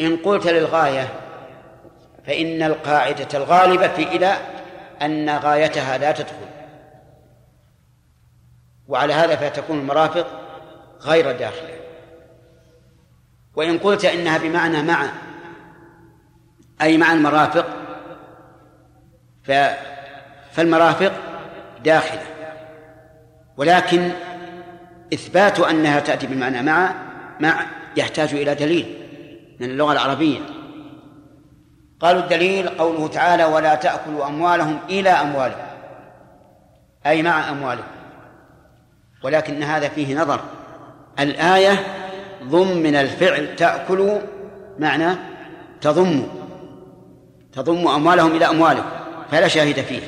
إن قلت للغاية فإن القاعدة الغالبة في إلى أن غايتها لا تدخل. وعلى هذا فتكون المرافق غير داخلة. وإن قلت إنها بمعنى مع أي مع المرافق فالمرافق داخلة. ولكن إثبات أنها تأتي بمعنى مع مع يحتاج إلى دليل من اللغة العربية. قالوا الدليل قوله تعالى ولا تأكلوا أموالهم إلى أموالهم أي مع أموالهم ولكن هذا فيه نظر. الآية ضمن الفعل تأكل معنى تضم. تضم أموالهم إلى أموالهم فلا شاهد فيه.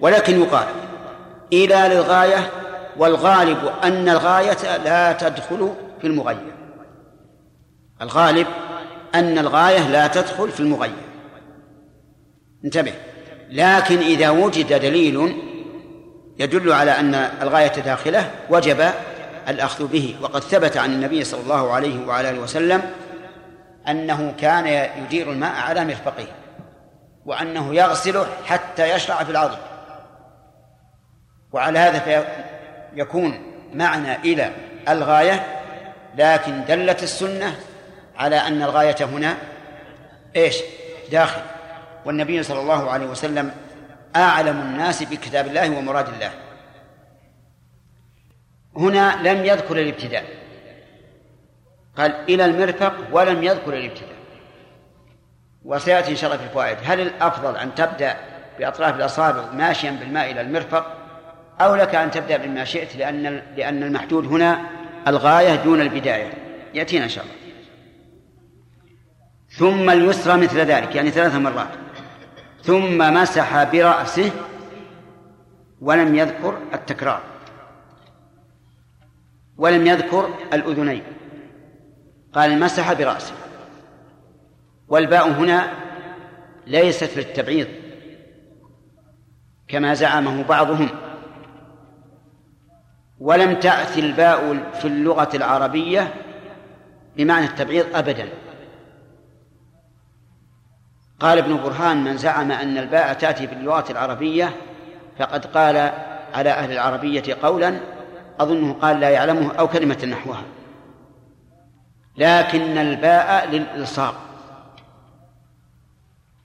ولكن يقال إلى للغاية والغالب أن الغاية لا تدخل في المغير. الغالب أن الغاية لا تدخل في المغير. انتبه. لكن إذا وجد دليل يدل على أن الغاية داخلة وجب الأخذ به. وقد ثبت عن النبي صلى الله عليه وعلى آله وسلم أنه كان يدير الماء على مرفقه وأنه يغسله حتى يشرع في العظم وعلى هذا يكون معنى إلى الغاية لكن دلت السنة على أن الغاية هنا إيش؟ داخل. والنبي صلى الله عليه وسلم أعلم الناس بكتاب الله ومراد الله. هنا لم يذكر الابتداء. قال إلى المرفق ولم يذكر الابتداء. وسيأتي إن شاء الله في الفوائد. هل الأفضل أن تبدأ بأطراف الأصابع ماشيا بالماء إلى المرفق أو لك أن تبدأ بما شئت لأن لأن المحدود هنا الغاية دون البداية. يأتينا إن شاء الله. ثم اليسرى مثل ذلك يعني ثلاث مرات. ثم مسح برأسه ولم يذكر التكرار. ولم يذكر الأذنين. قال مسح برأسه. والباء هنا ليست للتبعيض. كما زعمه بعضهم. ولم تأتي الباء في اللغة العربية بمعنى التبعيض أبدا. قال ابن برهان من زعم أن الباء تأتي في اللغة العربية فقد قال على أهل العربية قولا أظنه قال لا يعلمه أو كلمة نحوها. لكن الباء للإلصاق.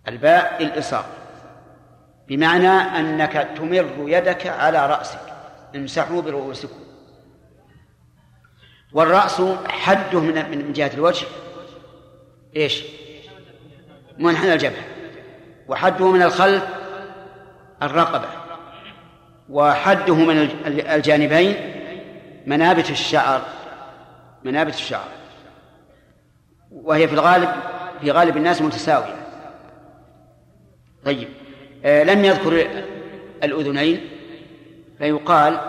الباء للإلصاق. بمعنى أنك تمر يدك على رأسك. امسحوا برؤوسكم. والرأس حده من من جهة الوجه. إيش؟ منحنى الجبهة وحده من الخلف الرقبة وحده من الجانبين منابت الشعر منابت الشعر وهي في الغالب في غالب الناس متساوية. طيب آه لم يذكر الأذنين فيقال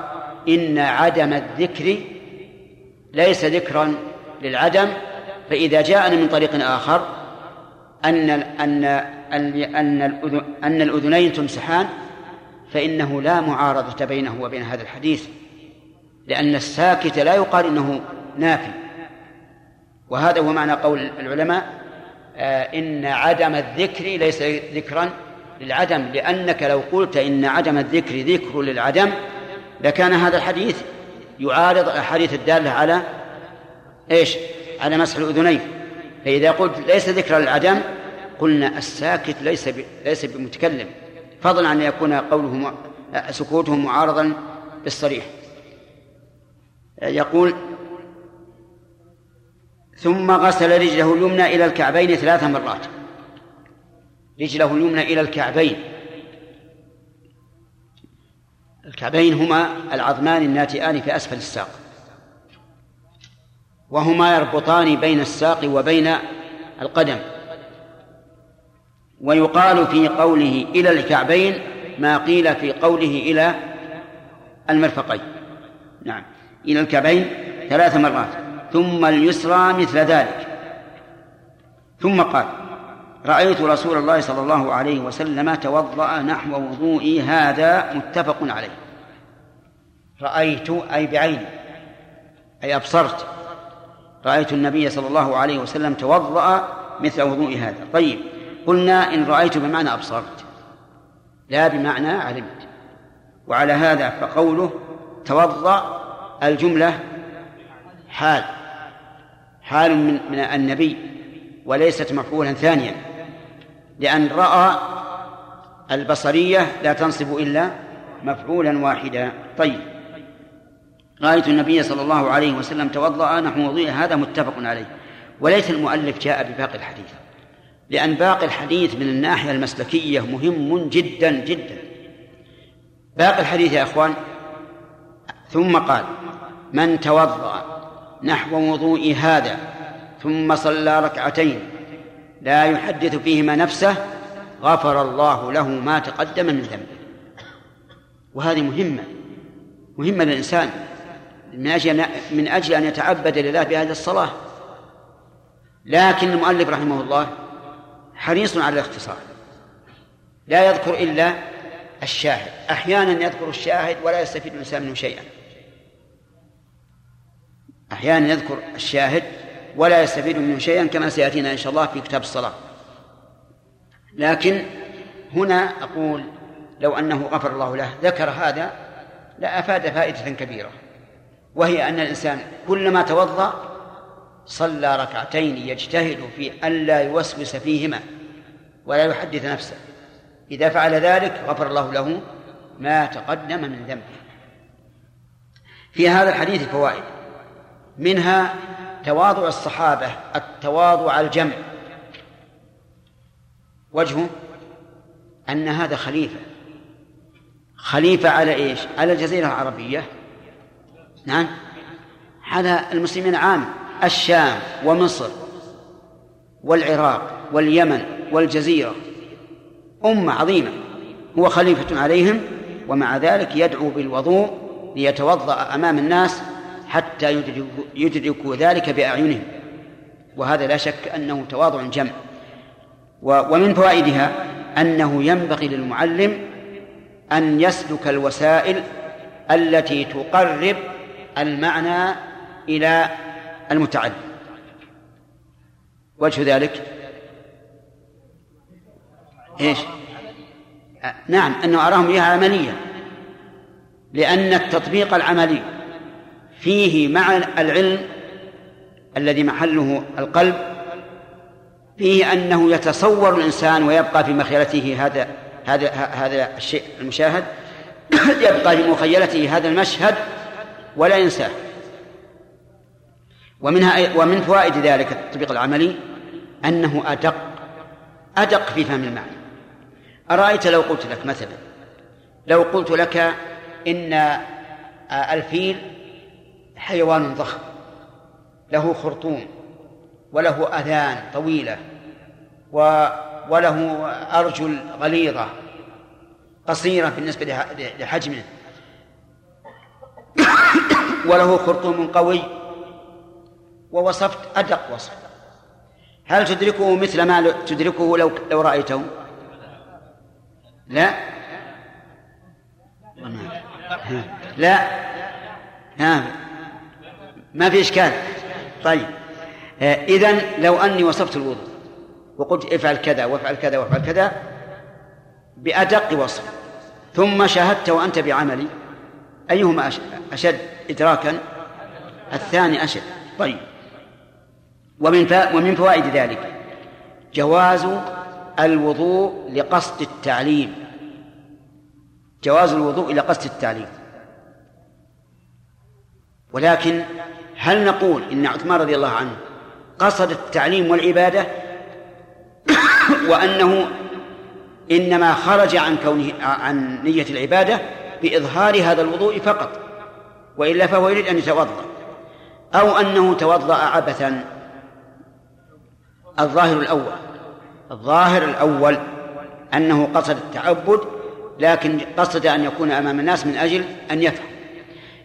إن عدم الذكر ليس ذكرا للعدم فإذا جاءنا من طريق آخر أن أن أن أن الأذنين تمسحان فإنه لا معارضة بينه وبين هذا الحديث لأن الساكت لا يقال إنه نافي. وهذا هو معنى قول العلماء آه إن عدم الذكر ليس ذكرا للعدم لأنك لو قلت إن عدم الذكر ذكر للعدم لكان هذا الحديث يعارض الأحاديث الدالة على إيش؟ على مسح الأذنين. فإذا قلت ليس ذكر للعدم قلنا الساكت ليس ليس بمتكلم. فضلا عن أن يكون قوله سكوته معارضا بالصريح. يقول ثم غسل رجله اليمنى إلى الكعبين ثلاث مرات. رجله اليمنى إلى الكعبين. الكعبين هما العظمان الناتئان في أسفل الساق. وهما يربطان بين الساق وبين القدم. ويقال في قوله إلى الكعبين ما قيل في قوله إلى المرفقين. نعم. إلى الكعبين ثلاث مرات. ثم اليسرى مثل ذلك. ثم قال رأيت رسول الله صلى الله عليه وسلم توضأ نحو وضوئي هذا متفق عليه. رأيت أي بعيني. أي أبصرت. رأيت النبي صلى الله عليه وسلم توضأ مثل وضوء هذا. طيب قلنا إن رأيت بمعنى أبصرت لا بمعنى علمت. وعلى هذا فقوله توضأ الجملة حال حال من, من النبي وليست مفعولا ثانيا. لأن رأى البصرية لا تنصب إلا مفعولا واحدا. طيب رأيت النبي صلى الله عليه وسلم توضأ نحو وضوء هذا متفق عليه. وليس المؤلف جاء بباقي الحديث. لأن باقي الحديث من الناحية المسلكية مهم جدا جدا. باقي الحديث يا أخوان ثم قال من توضأ نحو وضوء هذا ثم صلى ركعتين لا يحدث فيهما نفسه غفر الله له ما تقدم من ذنبه. وهذه مهمة مهمة للإنسان. من أجل من أجل أن يتعبد لله بهذه الصلاة. لكن المؤلف رحمه الله حريص على الاختصار. لا يذكر إلا الشاهد. أحيانا يذكر الشاهد ولا يستفيد الإنسان منه شيئا. أحيانا يذكر الشاهد ولا يستفيد منه شيئا كما سيأتينا إن شاء الله في كتاب الصلاة. لكن هنا أقول لو أنه غفر الله له ذكر هذا لأفاد فائدة كبيرة. وهي أن الإنسان كلما توضأ صلى ركعتين يجتهد في ألا يوسوس فيهما ولا يحدث نفسه. إذا فعل ذلك غفر الله له ما تقدم من ذنبه. في هذا الحديث فوائد. منها تواضع الصحابة التواضع الجمع. وجهه أن هذا خليفة. خليفة على إيش؟ على الجزيرة العربية. نعم. على المسلمين عام. الشام ومصر والعراق واليمن والجزيرة. أمة عظيمة. هو خليفة عليهم ومع ذلك يدعو بالوضوء ليتوضأ أمام الناس حتى يدركوا ذلك بأعينهم. وهذا لا شك أنه تواضع جمع. ومن فوائدها أنه ينبغي للمعلم أن يسلك الوسائل التي تقرب المعنى إلى المتعلم. وجه ذلك؟ إيش؟ نعم انه أراهم إياها عمليه لأن التطبيق العملي فيه مع العلم الذي محله القلب فيه أنه يتصور الإنسان ويبقى في مخيلته هذا هذا هذا الشيء المشاهد يبقى في مخيلته هذا المشهد ولا ينساه. ومنها ومن فوائد ذلك التطبيق العملي أنه أدق أدق في فهم المعنى. أرأيت لو قلت لك مثلا لو قلت لك إن الفيل حيوان ضخم له خرطوم وله أذان طويلة و وله أرجل غليظة قصيرة بالنسبة لحجمه وله خرطوم قوي ووصفت أدق وصف. هل تدركه مثل ما تدركه لو لو رأيته؟ لا. لا. ها. ما في إشكال. طيب. إذا لو أني وصفت الوضوء وقلت افعل كذا وافعل كذا وافعل كذا بأدق وصف. ثم شاهدت وأنت بعملي أيهما أشد إدراكا؟ الثاني أشد. طيب. ومن ومن فوائد ذلك جواز الوضوء لقصد التعليم. جواز الوضوء إلى قصد التعليم. ولكن هل نقول إن عثمان رضي الله عنه قصد التعليم والعبادة؟ وأنه إنما خرج عن كونه عن نية العبادة بإظهار هذا الوضوء فقط وإلا فهو يريد أن يتوضأ أو أنه توضأ عبثا. الظاهر الأول الظاهر الأول أنه قصد التعبد لكن قصد أن يكون أمام الناس من أجل أن يفهم.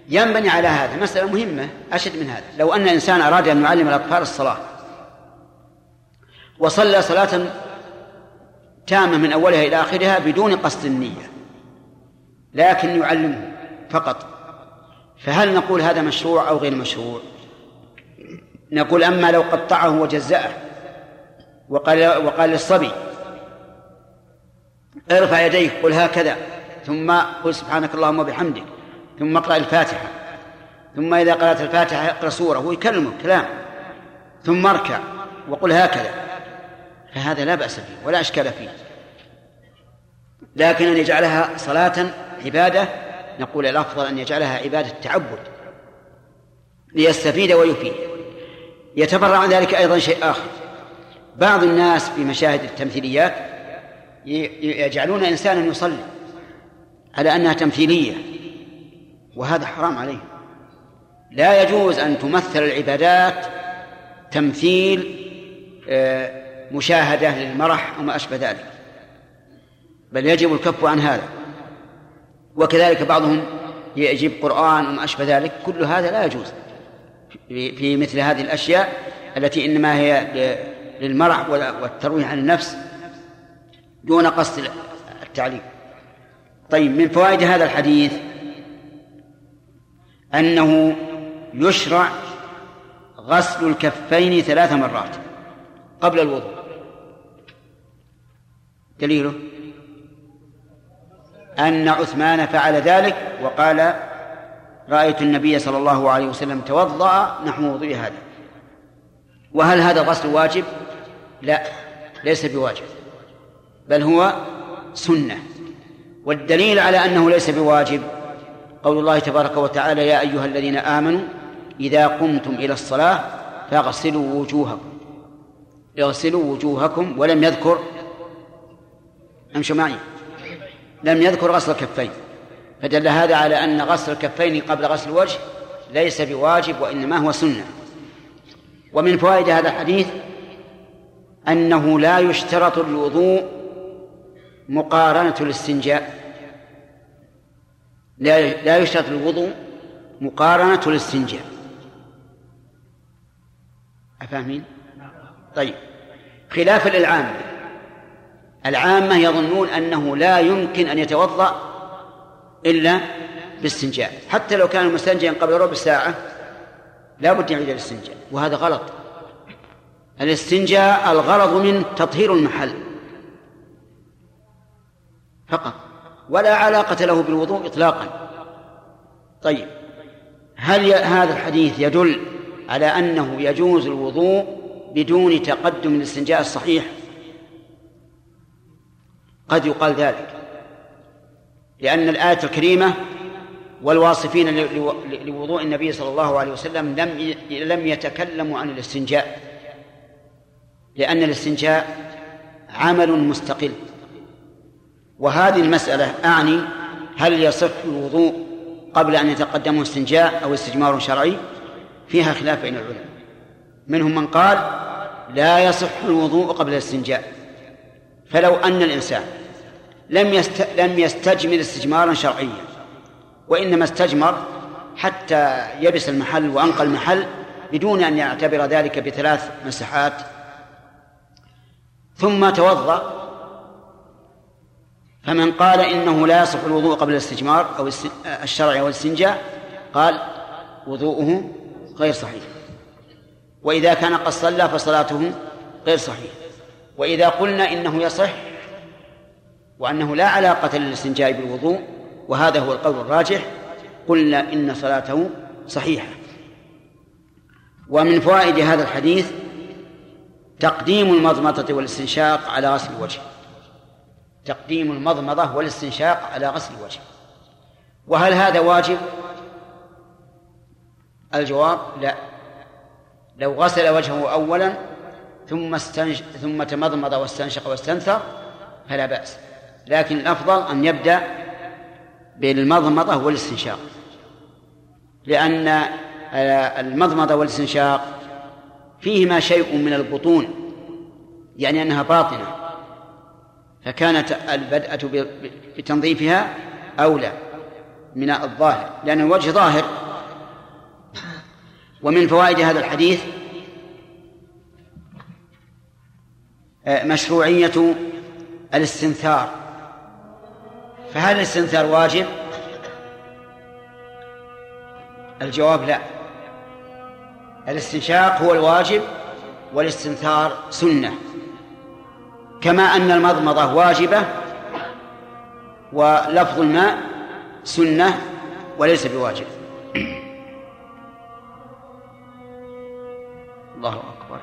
ينبني على هذا مسألة مهمة أشد من هذا. لو أن إنسان أراد أن يعلم الأطفال الصلاة وصلى صلاة تامة من أولها إلى آخرها بدون قصد النية لكن يعلمه فقط. فهل نقول هذا مشروع أو غير مشروع؟ نقول أما لو قطعه وجزأه وقال وقال للصبي ارفع يديك قل هكذا ثم قل سبحانك اللهم وبحمدك ثم اقرأ الفاتحة ثم إذا قرأت الفاتحة اقرأ سورة هو يكلمه كلام ثم اركع وقل هكذا. فهذا لا بأس فيه ولا أشكال فيه. لكن أن يجعلها صلاة عبادة نقول الأفضل أن يجعلها عبادة تعبد ليستفيد ويفيد. يتفرع عن ذلك أيضا شيء آخر. بعض الناس في مشاهد التمثيليات يجعلون إنسانا يصلي على أنها تمثيلية وهذا حرام عليه لا يجوز أن تمثل العبادات تمثيل آه، مشاهدة للمرح وما أشبه ذلك. بل يجب الكف عن هذا. وكذلك بعضهم يجيب قرآن وما أشبه ذلك كل هذا لا يجوز. في مثل هذه الأشياء التي إنما هي للمرح والترويح عن النفس دون قصد التعليم. طيب من فوائد هذا الحديث أنه يشرع غسل الكفين ثلاث مرات قبل الوضوء. دليله؟ أن عثمان فعل ذلك وقال رأيت النبي صلى الله عليه وسلم توضأ نحو وضوء هذا. وهل هذا الغسل واجب؟ لا ليس بواجب بل هو سنة. والدليل على أنه ليس بواجب قول الله تبارك وتعالى يا أيها الذين آمنوا إذا قمتم إلى الصلاة فاغسلوا وجوهكم. اغسلوا وجوهكم ولم يذكر أمشوا معي. لم يذكر غسل الكفين. فدل هذا على أن غسل الكفين قبل غسل الوجه ليس بواجب وإنما هو سنة. ومن فوائد هذا الحديث أنه لا يشترط الوضوء مقارنة الاستنجاء. لا لا يشترط الوضوء مقارنة الاستنجاء. أفاهمين؟ طيب. خلافا للعامة. العامة يظنون أنه لا يمكن أن يتوضأ إلا باستنجاء. حتى لو كان مستنجيا قبل ربع ساعة لا بد يعيد الاستنجاء وهذا غلط. الاستنجاء الغرض من تطهير المحل فقط ولا علاقة له بالوضوء إطلاقا. طيب هل هذا الحديث يدل على أنه يجوز الوضوء بدون تقدم الاستنجاء الصحيح؟ قد يقال ذلك. لأن الآية الكريمة والواصفين لوضوء النبي صلى الله عليه وسلم لم لم يتكلموا عن الاستنجاء. لأن الاستنجاء عمل مستقل. وهذه المسألة أعني هل يصح الوضوء قبل أن يتقدمه استنجاء أو استجمار شرعي؟ فيها خلاف بين العلماء. منهم من قال لا يصح الوضوء قبل الاستنجاء. فلو أن الإنسان لم يست... لم يستجمر استجمارا شرعيا وإنما استجمر حتى يبس المحل وأنقى المحل بدون أن يعتبر ذلك بثلاث مسحات ثم توضأ. فمن قال إنه لا يصح الوضوء قبل الاستجمار أو الشرع أو الاستنجاء قال وضوءه غير صحيح. وإذا كان قد صلى فصلاته غير صحيحة وإذا قلنا إنه يصح وأنه لا علاقة للاستنجاء بالوضوء وهذا هو القول الراجح. قلنا إن صلاته صحيحة. ومن فوائد هذا الحديث تقديم المضمضة والاستنشاق على غسل الوجه. تقديم المضمضة والاستنشاق على غسل الوجه. وهل هذا واجب؟ الجواب لا. لو غسل وجهه أولا ثم استنش... ثم تمضمض واستنشق واستنثر فلا بأس. لكن الأفضل أن يبدأ بالمضمضة والاستنشاق. لأن المضمضة والاستنشاق فيهما شيء من البطون يعني أنها باطنة فكانت البدءة بتنظيفها أولى من الظاهر لأن الوجه ظاهر. ومن فوائد هذا الحديث مشروعية الاستنثار. فهل الاستنثار واجب؟ الجواب لا. الاستنشاق هو الواجب والاستنثار سنة. كما أن المضمضة واجبة ولفظ الماء سنة وليس بواجب. الله أكبر.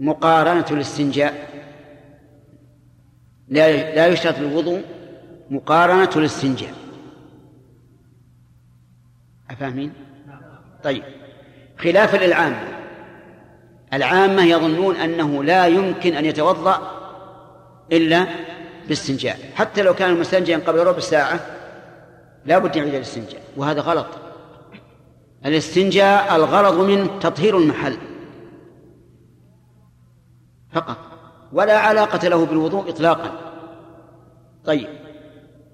مقارنة الاستنجاء. لا لا يشترط الوضوء مقارنة الاستنجاء. أفهمين؟ طيب. خلافا للعامة العامة يظنون أنه لا يمكن أن يتوضأ إلا باستنجاء. حتى لو كان مستنجيا قبل ربع ساعة لا بد يعيد الاستنجاء. وهذا غلط. الاستنجاء الغرض منه تطهير المحل. فقط. ولا علاقة له بالوضوء إطلاقا. طيب.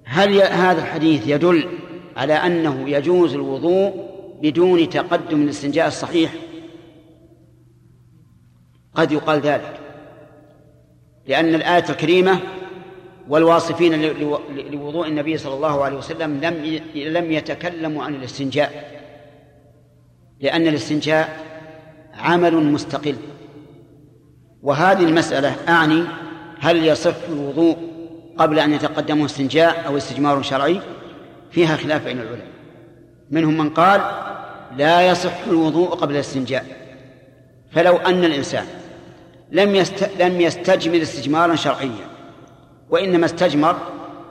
هل هذا الحديث يدل على أنه يجوز الوضوء بدون تقدم الاستنجاء الصحيح؟ قد يقال ذلك. لأن الآية الكريمة والواصفين لوضوء النبي صلى الله عليه وسلم لم لم يتكلموا عن الاستنجاء. لأن الاستنجاء عمل مستقل. وهذه المسألة أعني هل يصح الوضوء قبل أن يتقدمه استنجاء أو استجمار شرعي؟ فيها خلاف بين العلماء. منهم من قال لا يصح الوضوء قبل الاستنجاء. فلو أن الإنسان لم يست... لم يستجمر استجمارا شرعيا وإنما استجمر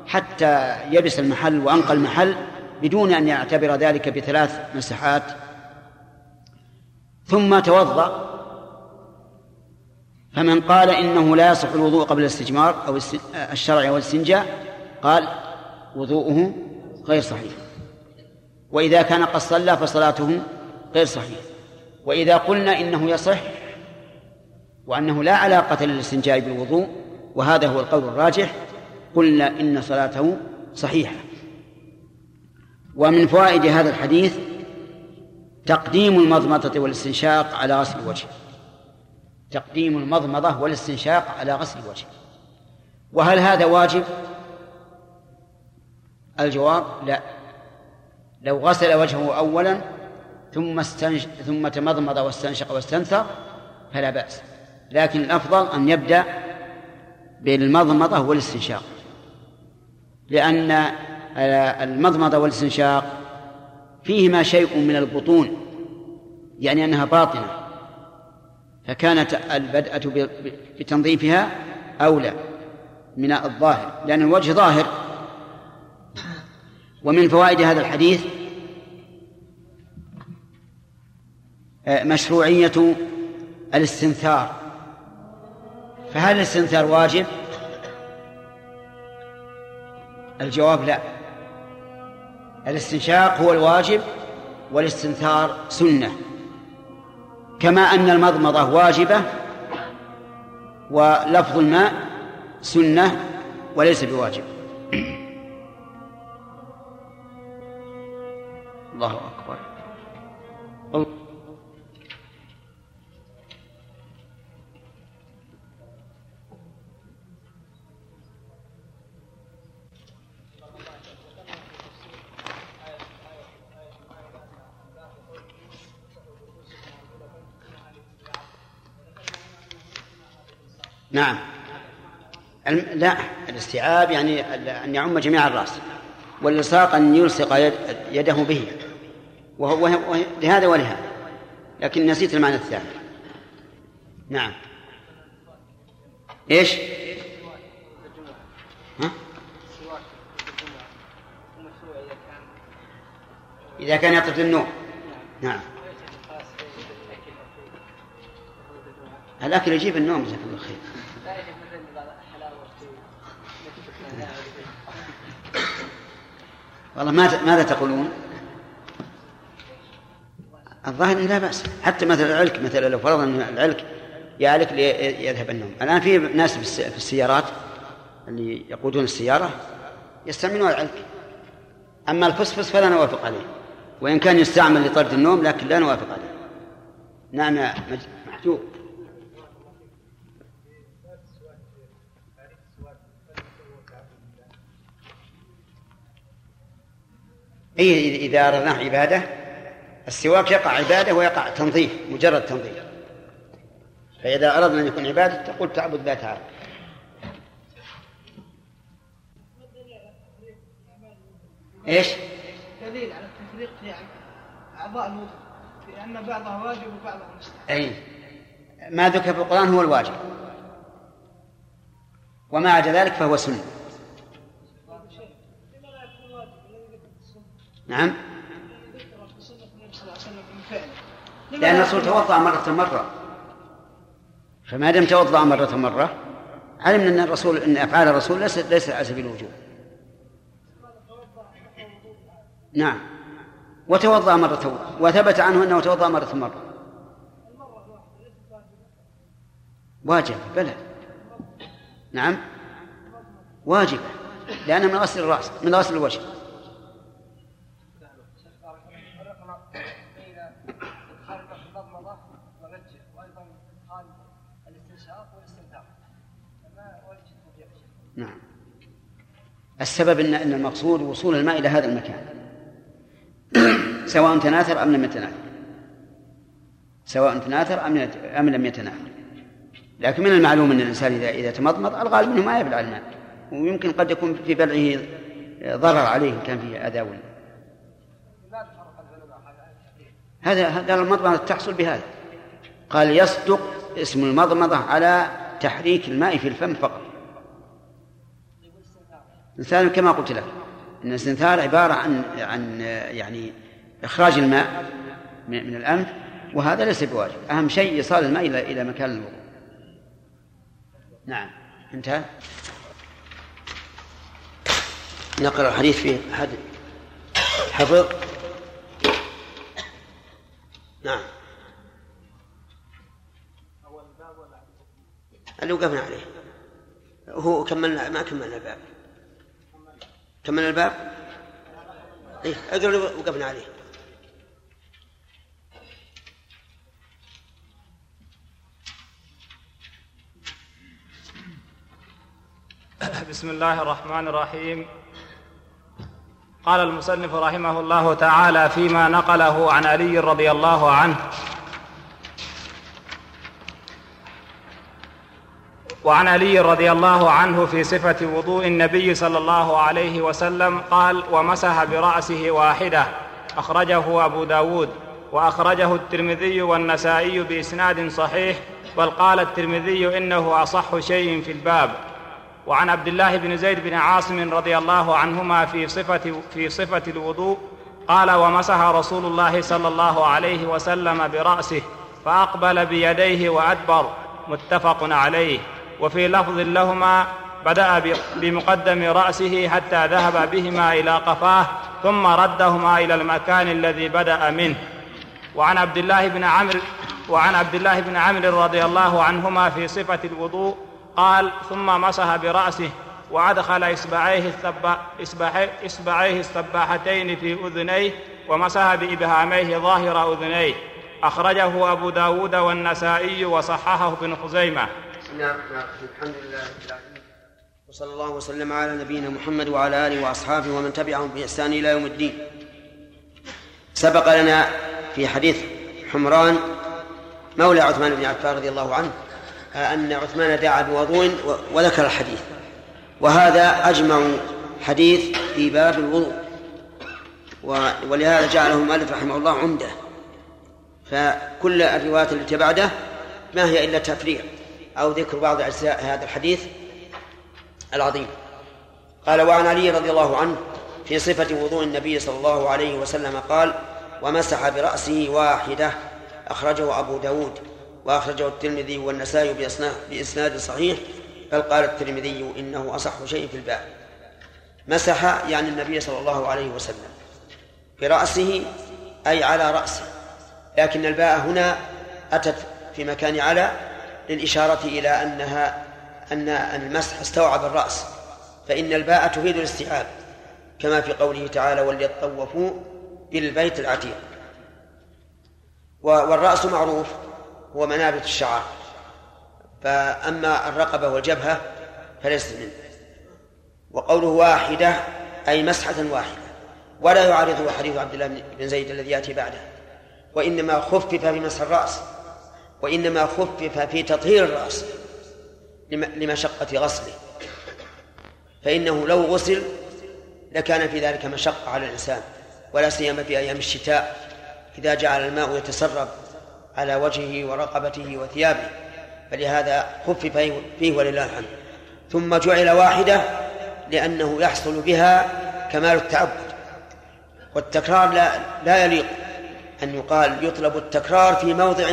حتى يبس المحل وأنقى المحل بدون أن يعتبر ذلك بثلاث مسحات ثم توضأ فمن قال إنه لا يصح الوضوء قبل الاستجمار أو الشرع والاستنجاء قال وضوءه غير صحيح. وإذا كان قد صلى فصلاته غير صحيح. وإذا قلنا إنه يصح وأنه لا علاقة للاستنجاء بالوضوء وهذا هو القول الراجح قلنا إن صلاته صحيحة. ومن فوائد هذا الحديث تقديم المضمضة والاستنشاق على غسل الوجه. تقديم المضمضة والاستنشاق على غسل الوجه. وهل هذا واجب؟ الجواب لا. لو غسل وجهه أولا ثم استنش... ثم تمضمض واستنشق واستنثر فلا بأس. لكن الأفضل أن يبدأ بالمضمضة والاستنشاق. لأن المضمضة والاستنشاق فيهما شيء من البطون يعني أنها باطنة. فكانت البدءة بتنظيفها أولى من الظاهر لأن الوجه ظاهر. ومن فوائد هذا الحديث مشروعية الاستنثار. فهل الاستنثار واجب؟ الجواب لا. الاستنشاق هو الواجب والاستنثار سنة. كما أن المضمضة واجبة ولفظ الماء سنة وليس بواجب. الله أكبر. نعم. لا الاستيعاب يعني أن يعم جميع الرأس والإلصاق أن يلصق يده به. وهو لهذا ولهذا. لكن نسيت المعنى الثاني. نعم. إيش؟ ها؟ إذا كان يطرد النوم نعم. الأكل يجيب النوم جزاك الله خير. والله ماذا ماذا تقولون؟ الظاهر لا بأس. حتى مثل العلك مثلا لو فرضنا أن العلك يعلك ليذهب النوم. الآن في ناس في السيارات اللي يقودون السيارة يستعملون العلك. أما الفسفس فلا نوافق عليه. وإن كان يستعمل لطرد النوم لكن لا نوافق عليه. نعم محجوب. أي إذا أردناه عبادة السواك يقع عبادة ويقع تنظيف مجرد تنظيف. فإذا أردنا أن يكون عبادة تقول تعبد الله تعالى إيش؟ دليل على التفريق في أعضاء الوضوء لأن بعضها واجب وبعضها مستحب. أي. ما ذكر في القرآن هو الواجب. وما عدا ذلك فهو سنة. نعم. لأن الرسول توضأ مرة مرة. فما دام توضأ مرة مرة علمنا أن الرسول أن أفعال الرسول ليست ليست على سبيل الوجوب نعم. وتوضأ مرة وثبت عنه أنه توضأ مرة مرة. واجب بلى. نعم. واجبة لأنها من غسل الرأس من غسل الوجه. السبب ان إن المقصود وصول الماء إلى هذا المكان. سواء تناثر أم لم يتناثر. سواء تناثر أم أم لم يتناثر. لكن من المعلوم إن الإنسان اذا إذا تمضمض الغالب إنه ما يبلع الماء. ويمكن قد يكون في بلعه ضرر عليه إن كان فيه أذى ولا. هذا هذا المضمضة تحصل بهذا. قال يصدق اسم المضمضة على تحريك الماء في الفم فقط. الإنسان كما قلت لك أن الاستنثار عبارة عن عن يعني إخراج الماء من الأنف وهذا ليس بواجب. أهم شيء إيصال الماء إلى إلى مكان الوضوء. نعم. انتهى. نقرأ الحديث فيه أحد. حفظ. نعم. اللي وقفنا عليه. هو كملنا ما كملنا الباب. كملنا الباب؟ إيه اقرأ وقفنا عليه. بسم الله الرحمن الرحيم. قال المصنف رحمه الله تعالى فيما نقله عن علي رضي الله عنه. وعن علي رضي الله عنه في صفة وضوء النبي صلى الله عليه وسلم قال ومسح برأسه واحدة أخرجه أبو داود وأخرجه الترمذي والنسائي بإسناد صحيح بل قال الترمذي إنه أصح شيء في الباب. وعن عبد الله بن زيد بن عاصم رضي الله عنهما في صفة في صفة الوضوء قال ومسح رسول الله صلى الله عليه وسلم برأسه فأقبل بيديه وأدبر متفق عليه. وفي لفظ لهما بدأ بمقدم رأسه حتى ذهب بهما إلى قفاه ثم ردهما إلى المكان الذي بدأ منه. وعن عبد الله بن عمرو وعن عبد الله بن عمرو رضي الله عنهما في صفة الوضوء قال ثم مسح برأسه وأدخل إصبعيه إصبعيه السباحتين في أذنيه ومسح بإبهاميه ظاهر أذنيه. أخرجه أبو داود والنسائي وصححه ابن خزيمة. نعم نعم. الحمد لله وصلى الله وسلم على نبينا محمد وعلى آله وأصحابه ومن تبعهم بإحسان إلى يوم الدين. سبق لنا في حديث حمران مولى عثمان بن عفان رضي الله عنه أن عثمان دعا بوضوء وذكر الحديث. وهذا أجمع حديث في باب الوضوء. ولهذا جعله المؤلف رحمه الله عمدة. فكل الروايات التي بعده ما هي إلا تفريع. أو ذكر بعض أجزاء هذا الحديث العظيم. قال وعن علي رضي الله عنه في صفة وضوء النبي صلى الله عليه وسلم قال ومسح برأسه واحدة أخرجه أبو داود وأخرجه الترمذي والنسائي بإسناد صحيح بل قال الترمذي إنه أصح شيء في الباب. مسح يعني النبي صلى الله عليه وسلم برأسه أي على رأسه لكن الباء هنا أتت في مكان على للإشارة إلى أنها أن المسح استوعب الرأس فإن الباء تفيد الاستيعاب كما في قوله تعالى وليطوفوا بالبيت العتيق والرأس معروف هو منابت الشعر فأما الرقبة والجبهة فليست منه. وقوله واحدة أي مسحة واحدة ولا يعارضه حديث عبد الله بن زيد الذي يأتي بعده. وإنما خفف في مسح الرأس وإنما خفف في تطهير الرأس لمشقة غسله فإنه لو غسل لكان في ذلك مشقة على الإنسان ولا سيما في أيام الشتاء إذا جعل الماء يتسرب على وجهه ورقبته وثيابه. فلهذا خفف فيه ولله الحمد. ثم جعل واحدة لأنه يحصل بها كمال التعبد. والتكرار لا لا يليق أن يقال يطلب التكرار في موضع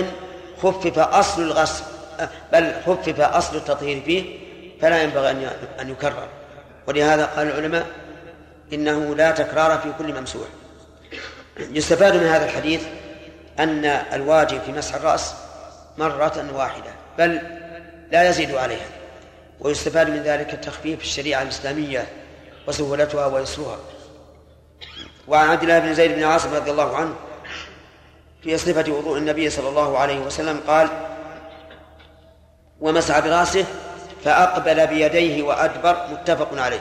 خفف أصل الغسل بل خفف أصل التطهير فيه فلا ينبغي أن يكرر. ولهذا قال العلماء إنه لا تكرار في كل ممسوح. يستفاد من هذا الحديث أن الواجب في مسح الرأس مرة واحدة بل لا يزيد عليها. ويستفاد من ذلك تخفيف الشريعة الإسلامية وسهولتها ويسرها. وعن عبد الله بن زيد بن عاصم رضي الله عنه في صفة وضوء النبي صلى الله عليه وسلم قال ومسح برأسه فأقبل بيديه وأدبر متفق عليه.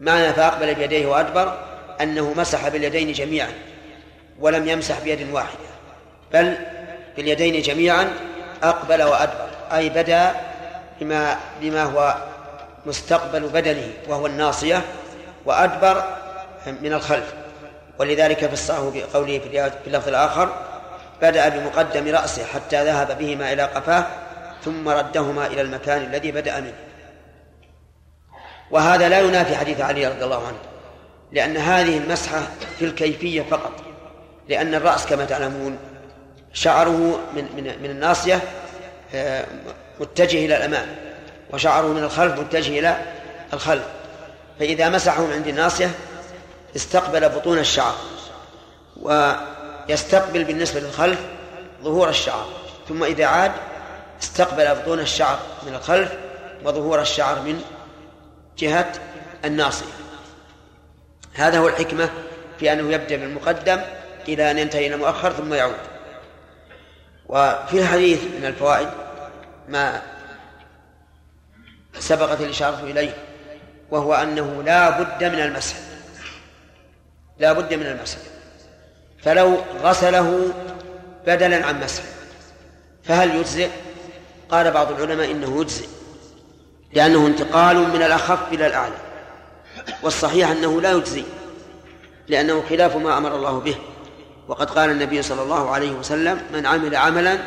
معنى فأقبل بيديه وأدبر أنه مسح باليدين جميعا ولم يمسح بيد واحدة بل باليدين جميعا أقبل وأدبر أي بدأ بما بما هو مستقبل بدنه وهو الناصية وأدبر من الخلف. ولذلك فسره بقوله في اللفظ الآخر بدأ بمقدم رأسه حتى ذهب بهما إلى قفاه ثم ردهما إلى المكان الذي بدأ منه. وهذا لا ينافي حديث علي رضي الله عنه لأن هذه المسحة في الكيفية فقط لأن الرأس كما تعلمون شعره من من من الناصية آه، متجه إلى الأمام وشعره من الخلف متجه إلى الخلف. فإذا مسحه من عند الناصية استقبل بطون الشعر ويستقبل بالنسبة للخلف ظهور الشعر. ثم إذا عاد استقبل بطون الشعر من الخلف وظهور الشعر من جهة الناصية. هذا هو الحكمة في أنه يبدأ بالمقدم إلى أن ينتهي إلى المؤخر ثم يعود. وفي الحديث من الفوائد ما سبقت الإشارة إليه وهو أنه لا بد من المسح. لا بد من المسح. فلو غسله بدلا عن مسح فهل يجزئ؟ قال بعض العلماء إنه يجزئ لأنه انتقال من الأخف إلى الأعلى. والصحيح أنه لا يجزي لأنه خلاف ما أمر الله به. وقد قال النبي صلى الله عليه وسلم من عمل عملا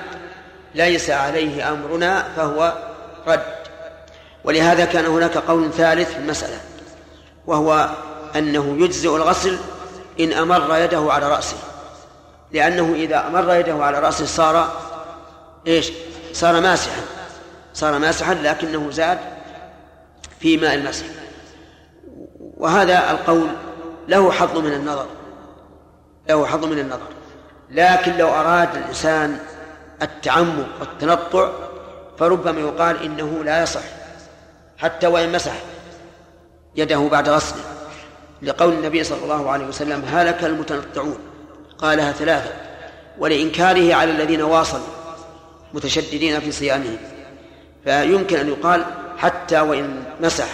ليس عليه أمرنا فهو رد. ولهذا كان هناك قول ثالث في المسألة وهو أنه يجزئ الغسل إن أمر يده على رأسه. لأنه إذا أمر يده على رأسه صار إيش؟ صار ماسحا. صار ماسحا لكنه زاد في ماء المسح. وهذا القول له حظ من النظر. له حظ من النظر. لكن لو أراد الإنسان التعمق والتنطع فربما يقال إنه لا يصح. حتى وإن مسح يده بعد غسله. لقول النبي صلى الله عليه وسلم هلك المتنطعون. قالها ثلاثة ولإنكاره على الذين واصلوا متشددين في صيامهم. فيمكن أن يقال حتى وإن مسح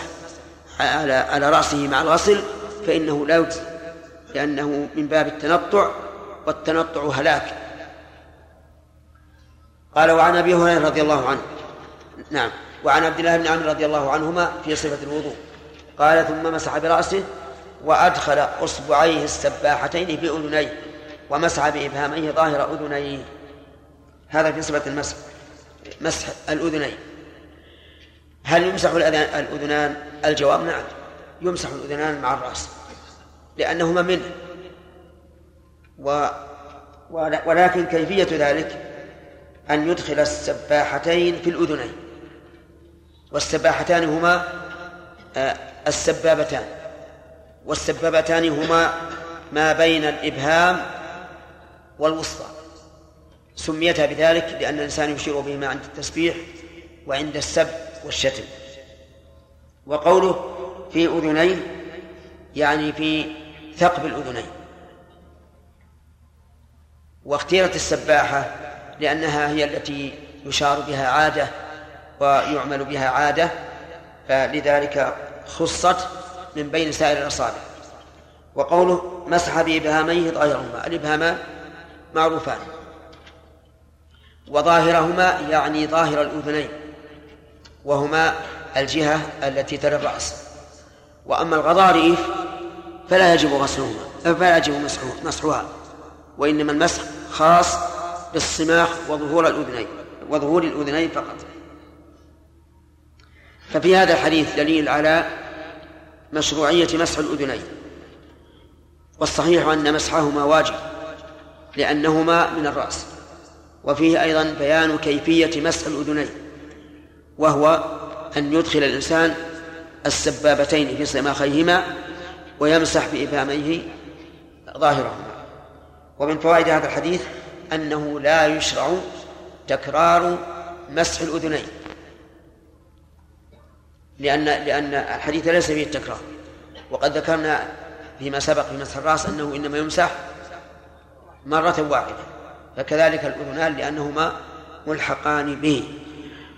على على رأسه مع الغسل فإنه لا يجزي لأنه من باب التنطع والتنطع هلاك. قال وعن أبي هريرة رضي الله عنه. نعم. وعن عبد الله بن عمرو رضي الله عنهما في صفة الوضوء. قال ثم مسح برأسه وأدخل إصبعيه السباحتين في أذنيه ومسح بإبهاميه ظاهر أذنيه. هذا في صفة المسح مسح الأذنين. هل يمسح الأذنان؟ الجواب نعم يمسح الأذنان مع الرأس لأنهما منه و ولكن كيفية ذلك؟ أن يدخل السباحتين في الأذنين والسباحتان هما آه، السبابتان. والسبابتان هما ما بين الإبهام والوسطى. سميتا بذلك لأن الإنسان يشير بهما عند التسبيح وعند السب والشتم. وقوله في أذنين يعني في ثقب الأذنين. واختيرت السباحة لأنها هي التي يشار بها عادة ويعمل بها عادة فلذلك خصت من بين سائر الأصابع. وقوله مسح بإبهاميه ظاهرهما الإبهامان معروفان. وظاهرهما يعني ظاهر الأذنين وهما الجهة التي ترى الرأس. وأما الغضاريف فلا يجب غسلهما فلا يجب مسحها. وإنما المسح خاص بالصماخ وظهور الأذنين وظهور الأذنين فقط. ففي هذا الحديث دليل على مشروعية مسح الأذنين. والصحيح أن مسحهما واجب لأنهما من الرأس. وفيه أيضا بيان كيفية مسح الأذنين وهو أن يدخل الإنسان السبابتين في صماخيهما ويمسح بإبهاميه ظاهرهما. ومن فوائد هذا الحديث أنه لا يشرع تكرار مسح الأذنين. لأن لأن الحديث ليس فيه التكرار. وقد ذكرنا فيما سبق في مسح الرأس أنه إنما يمسح مرة واحدة. فكذلك الأذنان لأنهما ملحقان به.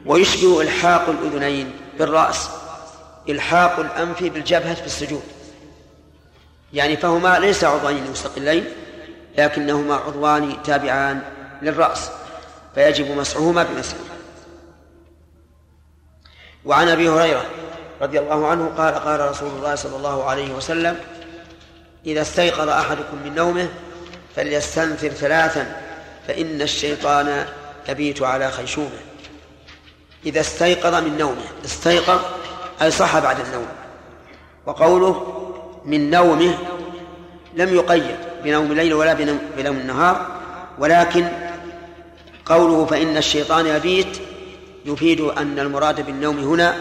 ويشبه إلحاق الأذنين بالرأس إلحاق الأنف بالجبهة في السجود. يعني فهما ليس عضوين مستقلين لكنهما عضوان تابعان للرأس فيجب مسحهما بمسحه وعن أبي هريرة رضي الله عنه قال قال رسول الله صلى الله عليه وسلم إذا استيقظ أحدكم من نومه فليستنثر ثلاثا فإن الشيطان يبيت على خيشومه. إذا استيقظ من نومه استيقظ أي صح بعد النوم. وقوله من نومه لم يقيد بنوم الليل ولا بنوم النهار ولكن قوله فإن الشيطان يبيت يفيد أن المراد بالنوم هنا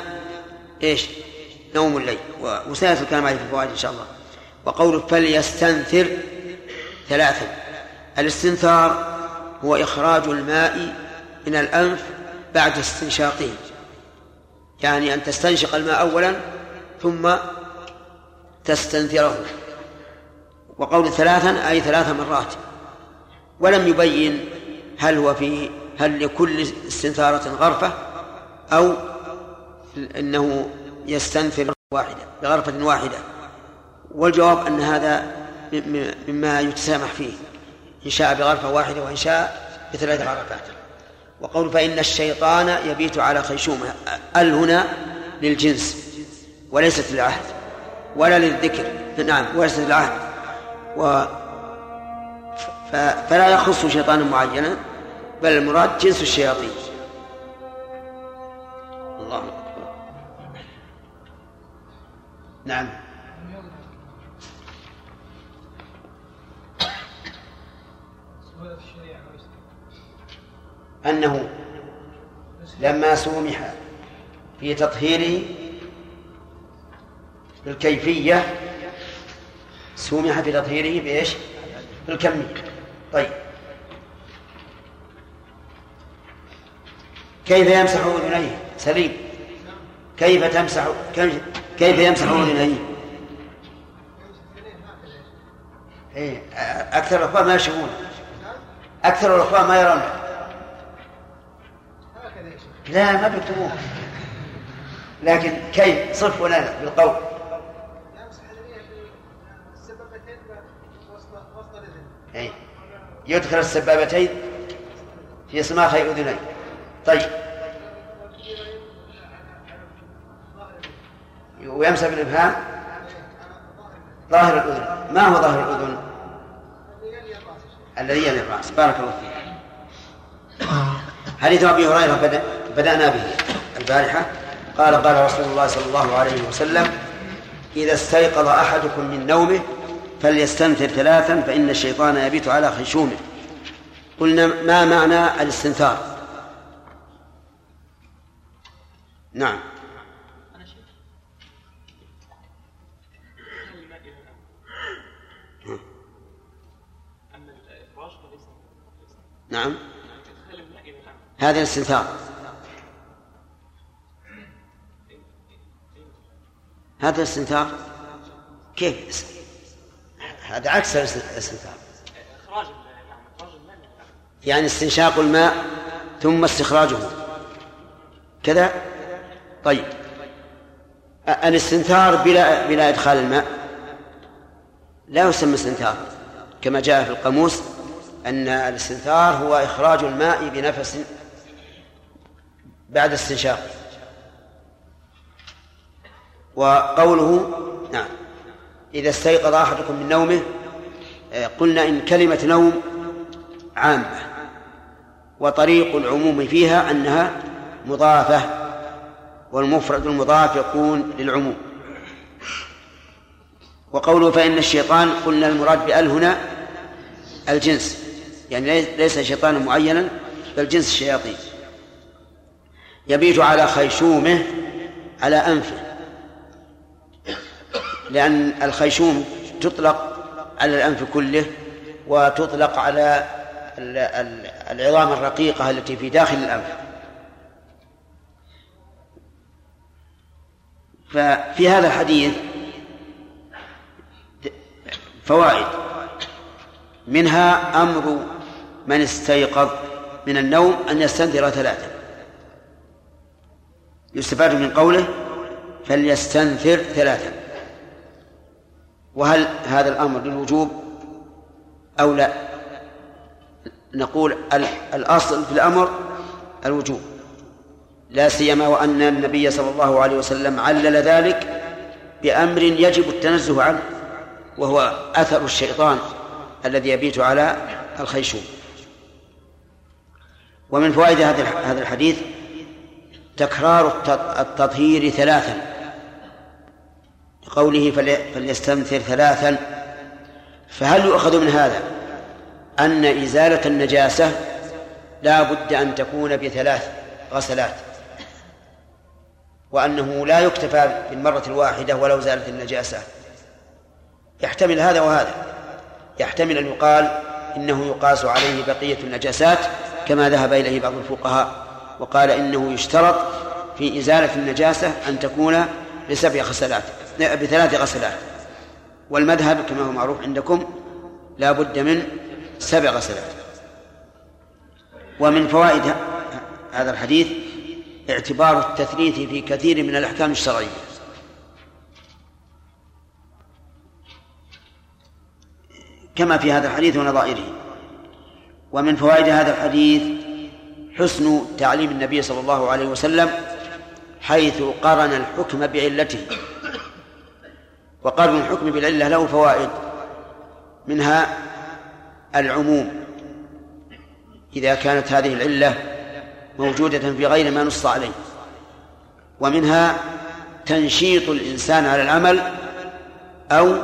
إيش؟ نوم الليل. وسيأتي الكلام عليه في الفوائد إن شاء الله. وقوله فليستنثر ثلاثا. الاستنثار هو إخراج الماء من الأنف بعد استنشاقه. يعني أن تستنشق الماء أولا ثم تستنثره. وقول ثلاثا أي ثلاث مرات. ولم يبين هل هو في هل لكل استنثارة غرفة أو أنه يستنثر واحدة بغرفة واحدة؟ والجواب أن هذا مما يتسامح فيه إن شاء بغرفة واحدة وإن شاء بثلاث غرفات. وقول فإن الشيطان يبيت على خيشومه ال هنا للجنس وليست للعهد ولا للذكر؟ نعم وليست للعهد. و فلا يخص شيطانا معينا. بل المراد جنس الشياطين. الله أكبر. نعم. أنه لما سومح في تطهيره بالكيفية سومح في تطهيره بإيش؟ بالكمية طيب. كيف يمسح أذنيه سليم. كيف تمسح كيف يمسح أذنيه إيه أكثر الأخوان ما يشوفون. أكثر الأخوان ما يرون. لا ما بيكتبون لكن كيف؟ صف لنا بالقول. أي يدخل السبابتين في صماخي أذنيه طيب. ويمسح بالإبهام ظاهر الأذن. ما هو ظاهر الأذن؟ الذي يلي الرأس بارك الله فيك. حديث أبي هريرة بدأ بدأنا به. البارحة قال قال رسول الله صلى الله عليه وسلم إذا استيقظ أحدكم من نومه فليستنثر ثلاثا فإن الشيطان يبيت على خشومه. قلنا ما معنى الاستنثار؟ نعم. نعم. هذا الاستنثار. هذا الاستنثار. كيف؟ هذا عكس الاستنثار. يعني استنشاق الماء ثم استخراجه. كذا؟ طيب. الاستنثار بلا بلا إدخال الماء لا يسمى استنثار كما جاء في القاموس. أن الاستنثار هو إخراج الماء بنفس بعد استنشاق وقوله نعم إذا استيقظ أحدكم من نومه قلنا إن كلمة نوم عامة وطريق العموم فيها أنها مضافة والمفرد المضاف يكون للعموم. وقوله فإن الشيطان قلنا المراد بأل هنا الجنس. يعني ليس شيطانا معينا بل جنس الشياطين. يبيت على خيشومه على أنفه. لأن الخيشوم تطلق على الأنف كله وتطلق على ال- ال- العظام الرقيقة التي في داخل الأنف. ففي هذا الحديث فوائد. منها أمر من استيقظ من النوم أن يستنثر ثلاثة. يستفاد من قوله فليستنثر ثلاثة. وهل هذا الأمر للوجوب أو لا؟ نقول ال- الأصل في الأمر الوجوب. لا سيما وأن النبي صلى الله عليه وسلم علل ذلك بأمر يجب التنزه عنه وهو أثر الشيطان الذي يبيت على الخيشوم. ومن فوائد هذا الح- هذا الحديث تكرار الت- التطهير ثلاثا. قوله فلي- فليستنثر ثلاثا. فهل يؤخذ من هذا أن إزالة النجاسة لا بد أن تكون بثلاث غسلات؟ وأنه لا يكتفى بالمرة الواحدة ولو زالت النجاسة. يحتمل هذا وهذا. يحتمل أن يقال إنه يقاس عليه بقية النجاسات كما ذهب إليه بعض الفقهاء وقال إنه يشترط في إزالة النجاسة أن تكون بسبع غسلات بثلاث غسلات. والمذهب كما هو معروف عندكم لا بد من سبع غسلات. ومن فوائد هذا الحديث اعتبار التثليث في كثير من الأحكام الشرعية. كما في هذا الحديث ونظائره. ومن فوائد هذا الحديث حسن تعليم النبي صلى الله عليه وسلم حيث قرن الحكم بعلته. وقرن الحكم بالعلة له فوائد. منها العموم. إذا كانت هذه العلة موجودة في غير ما نص عليه. ومنها تنشيط الإنسان على العمل أو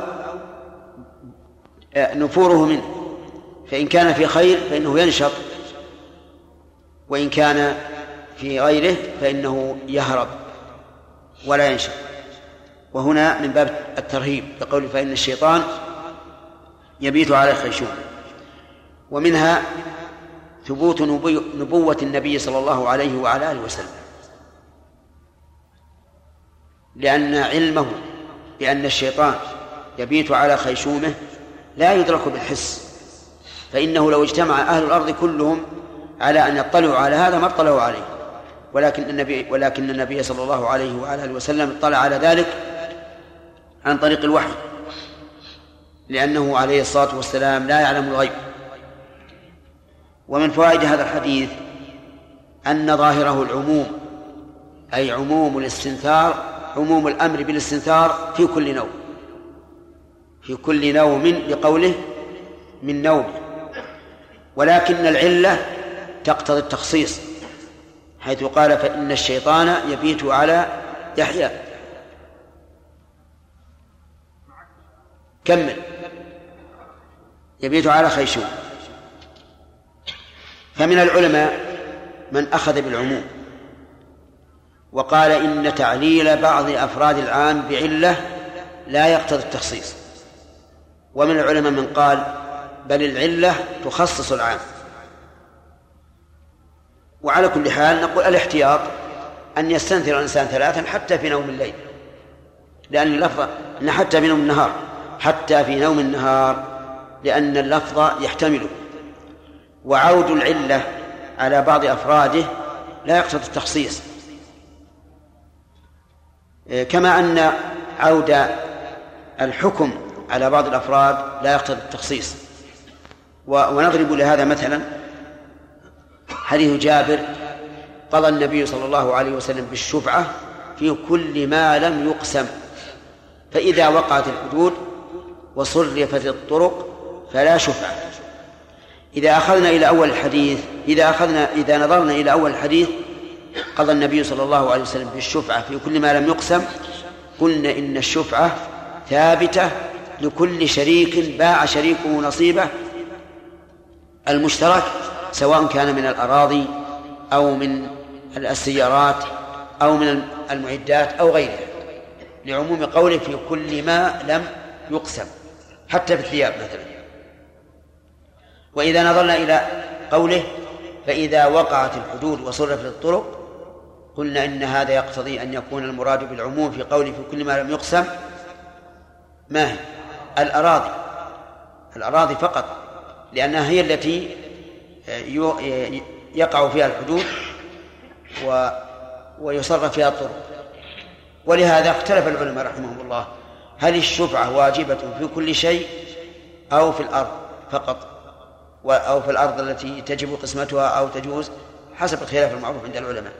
نفوره منه. فإن كان في خير فإنه ينشط وإن كان في غيره فإنه يهرب ولا ينشط. وهنا من باب الترهيب بقول فإن الشيطان يبيت على الخيشوم ومنها ثبوت نبوة النبي صلى الله عليه وعلى آله وسلم. لأن علمه بأن الشيطان يبيت على خيشومه لا يدرك بالحس. فإنه لو اجتمع أهل الأرض كلهم على أن يطلعوا على هذا ما اطلعوا عليه. ولكن النبي ولكن النبي صلى الله عليه وعلى آله وسلم اطلع على ذلك عن طريق الوحي. لأنه عليه الصلاة والسلام لا يعلم الغيب. ومن فوائد هذا الحديث أن ظاهره العموم أي عموم الاستنثار عموم الأمر بالاستنثار في كل نوم. في كل نوم بقوله من نوم ولكن العلة تقتضي التخصيص حيث قال فإن الشيطان يبيت على يحيى. كمل. يبيت على خيشوم. فمن العلماء من أخذ بالعموم وقال إن تعليل بعض أفراد العام بعلة لا يقتضي التخصيص. ومن العلماء من قال بل العلة تخصص العام. وعلى كل حال نقول الاحتياط أن يستنثر الإنسان ثلاثا حتى في نوم الليل. لأن اللفظ أن حتى في نوم النهار حتى في نوم النهار لأن اللفظ يحتمله وعود العلة على بعض أفراده لا يقتضي التخصيص. كما أن عود الحكم على بعض الأفراد لا يقتضي التخصيص. ونضرب لهذا مثلا. حديث جابر قضى النبي صلى الله عليه وسلم بالشفعة في كل ما لم يقسم فإذا وقعت الحدود وصرفت الطرق فلا شفعة. إذا أخذنا إلى أول الحديث إذا أخذنا إذا نظرنا إلى أول الحديث قضى النبي صلى الله عليه وسلم بالشفعة في كل ما لم يقسم قلنا إن الشفعة ثابتة لكل شريك باع شريكه نصيبه المشترك سواء كان من الأراضي أو من السيارات أو من المعدات أو غيرها لعموم قوله في كل ما لم يقسم حتى في الثياب مثلا. وإذا نظرنا إلى قوله فإذا وقعت الحدود وصرفت الطرق قلنا إن هذا يقتضي أن يكون المراد بالعموم في قوله في كل ما لم يقسم ما هي؟ الأراضي. الأراضي فقط. لأنها هي التي يقع فيها الحدود و ويصرف فيها الطرق. ولهذا اختلف العلماء رحمهم الله. هل الشفعة واجبة في كل شيء أو في الأرض فقط؟ أو في الأرض التي تجب قسمتها أو تجوز؟ حسب الخلاف المعروف عند العلماء.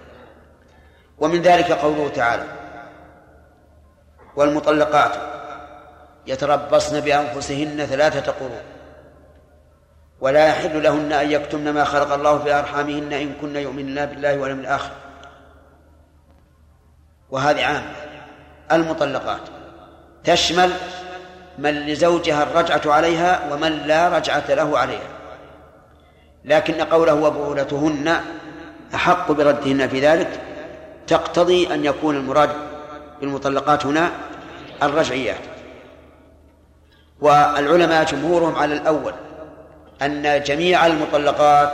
ومن ذلك قوله تعالى والمطلقات يتربصن بأنفسهن ثلاثة قروء ولا يحل لهن أن يكتمن ما خلق الله في أرحامهن إن كن يؤمنن بالله واليوم الآخر. وهذه عامة. المطلقات. تشمل من لزوجها الرجعة عليها ومن لا رجعة له عليها. لكن قوله وبعولتهن أحق بردهن في ذلك تقتضي أن يكون المراد بالمطلقات هنا الرجعيات. والعلماء جمهورهم على الأول أن جميع المطلقات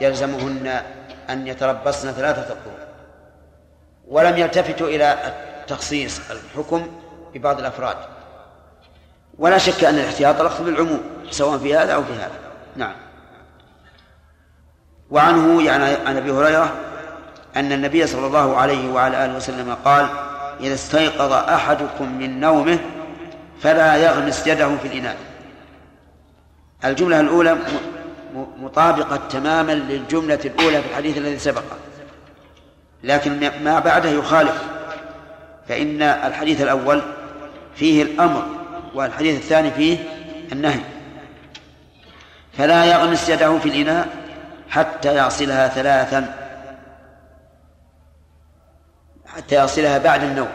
يلزمهن أن يتربصن ثلاثة قرون ولم يلتفتوا إلى تخصيص الحكم ببعض الأفراد. ولا شك أن الاحتياط الأخذ بالعموم سواء في هذا أو في هذا. نعم. وعنه يعني عن أبي هريرة أن النبي صلى الله عليه وعلى آله وسلم قال إذا استيقظ أحدكم من نومه فلا يغمس يده في الإناء الجملة الأولى مطابقة تماما للجملة الأولى في الحديث الذي سبق. لكن ما بعده يخالف. فإن الحديث الأول فيه الأمر والحديث الثاني فيه النهي. فلا يغمس يده في الإناء حتى يغسلها ثلاثا. حتى يغسلها بعد النوم.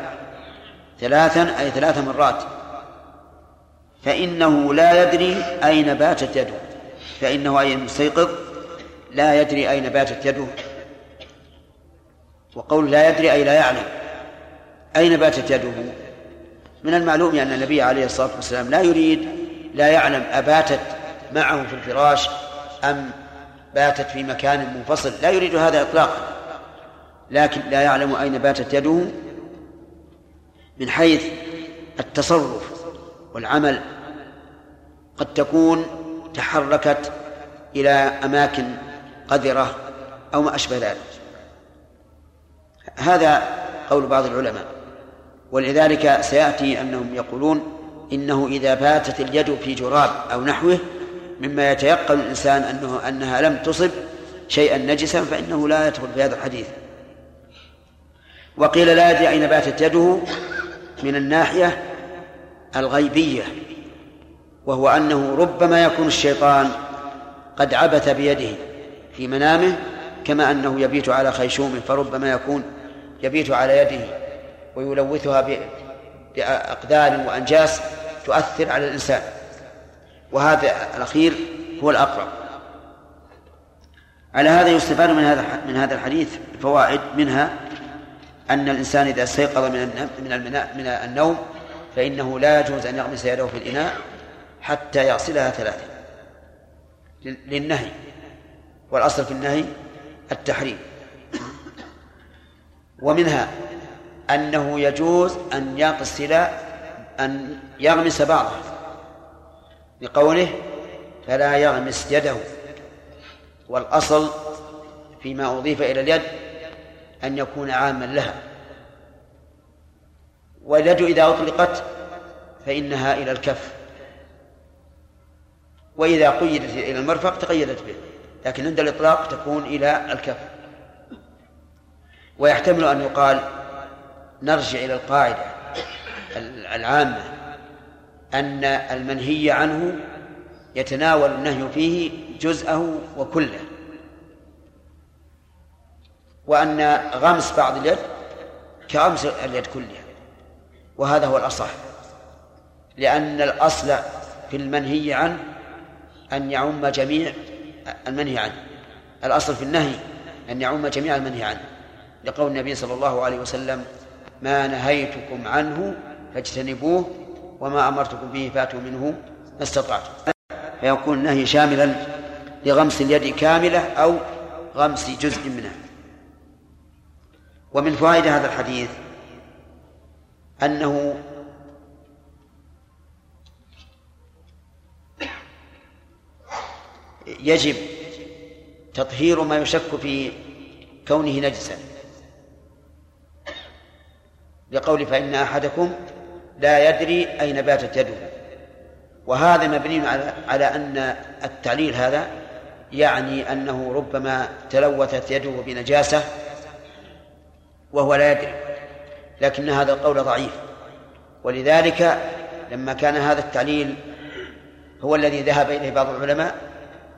ثلاثا أي ثلاث مرات. فإنه لا يدري أين باتت يده. فإنه أي المستيقظ لا يدري أين باتت يده. وقول لا يدري أي لا يعلم. أين باتت يده؟ من المعلوم أن النبي عليه الصلاة والسلام لا يريد لا يعلم أباتت معه في الفراش أم باتت في مكان منفصل. لا يريد هذا إطلاقا. لكن لا يعلم أين باتت يده من حيث التصرف. والعمل قد تكون تحركت إلى أماكن قذرة أو ما أشبه ذلك. هذا قول بعض العلماء. ولذلك سيأتي أنهم يقولون إنه إذا باتت اليد في جراب أو نحوه مما يتيقن الإنسان أنه أنها لم تصب شيئا نجسا فإنه لا يدخل في هذا الحديث. وقيل لا يدري أين باتت يده من الناحية الغيبية وهو أنه ربما يكون الشيطان قد عبث بيده في منامه كما أنه يبيت على خيشوم فربما يكون يبيت على يده ويلوثها بأقدار وأنجاس تؤثر على الإنسان. وهذا الأخير هو الأقرب. على هذا يستفاد من هذا من هذا الحديث فوائد منها أن الإنسان إذا استيقظ من من من النوم فإنه لا يجوز أن يغمس يده في الإناء حتى يغسلها ثلاثة. للنهي. والأصل في النهي التحريم. ومنها أنه يجوز أن يغسل أن يغمس بعضه. لقوله فلا يغمس يده. والأصل فيما أضيف إلى اليد أن يكون عاما لها. واليد إذا أطلقت فإنها إلى الكف. وإذا قيدت إلى المرفق تقيدت به لكن عند الإطلاق تكون إلى الكف. ويحتمل أن يقال نرجع إلى القاعدة العامة أن المنهي عنه يتناول النهي فيه جزءه وكله. وأن غمس بعض اليد كغمس اليد كلها. وهذا هو الأصح. لأن الأصل في المنهي عنه أن يعم جميع المنهي عنه. الأصل في النهي أن يعم جميع المنهي عنه. لقول النبي صلى الله عليه وسلم ما نهيتكم عنه فاجتنبوه وما أمرتكم به فاتوا منه ما استطعتم. فيكون النهي شاملا لغمس اليد كاملة أو غمس جزء منها. ومن فوائد هذا الحديث أنه يجب تطهير ما يشك في كونه نجسا. لقول فإن أحدكم لا يدري أين باتت يده. وهذا مبني على أن التعليل هذا يعني أنه ربما تلوثت يده بنجاسة وهو لا يدري. لكن هذا القول ضعيف. ولذلك لما كان هذا التعليل هو الذي ذهب إليه بعض العلماء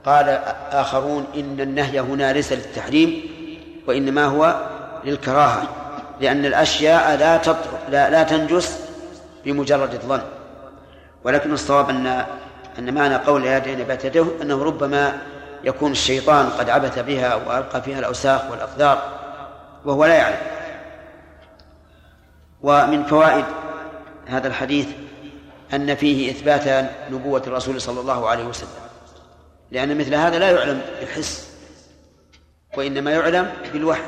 قال آخرون إن النهي هنا ليس للتحريم وإنما هو للكراهة لأن الأشياء لا لا, لا تنجس بمجرد الظن. ولكن الصواب أن أن معنى قول يدين نبات يده أنه ربما يكون الشيطان قد عبث بها وألقى فيها الأوساخ والأقدار وهو لا يعلم ومن فوائد هذا الحديث أن فيه إثبات نبوة الرسول صلى الله عليه وسلم. لأن مثل هذا لا يعلم بالحس وإنما يعلم بالوحي.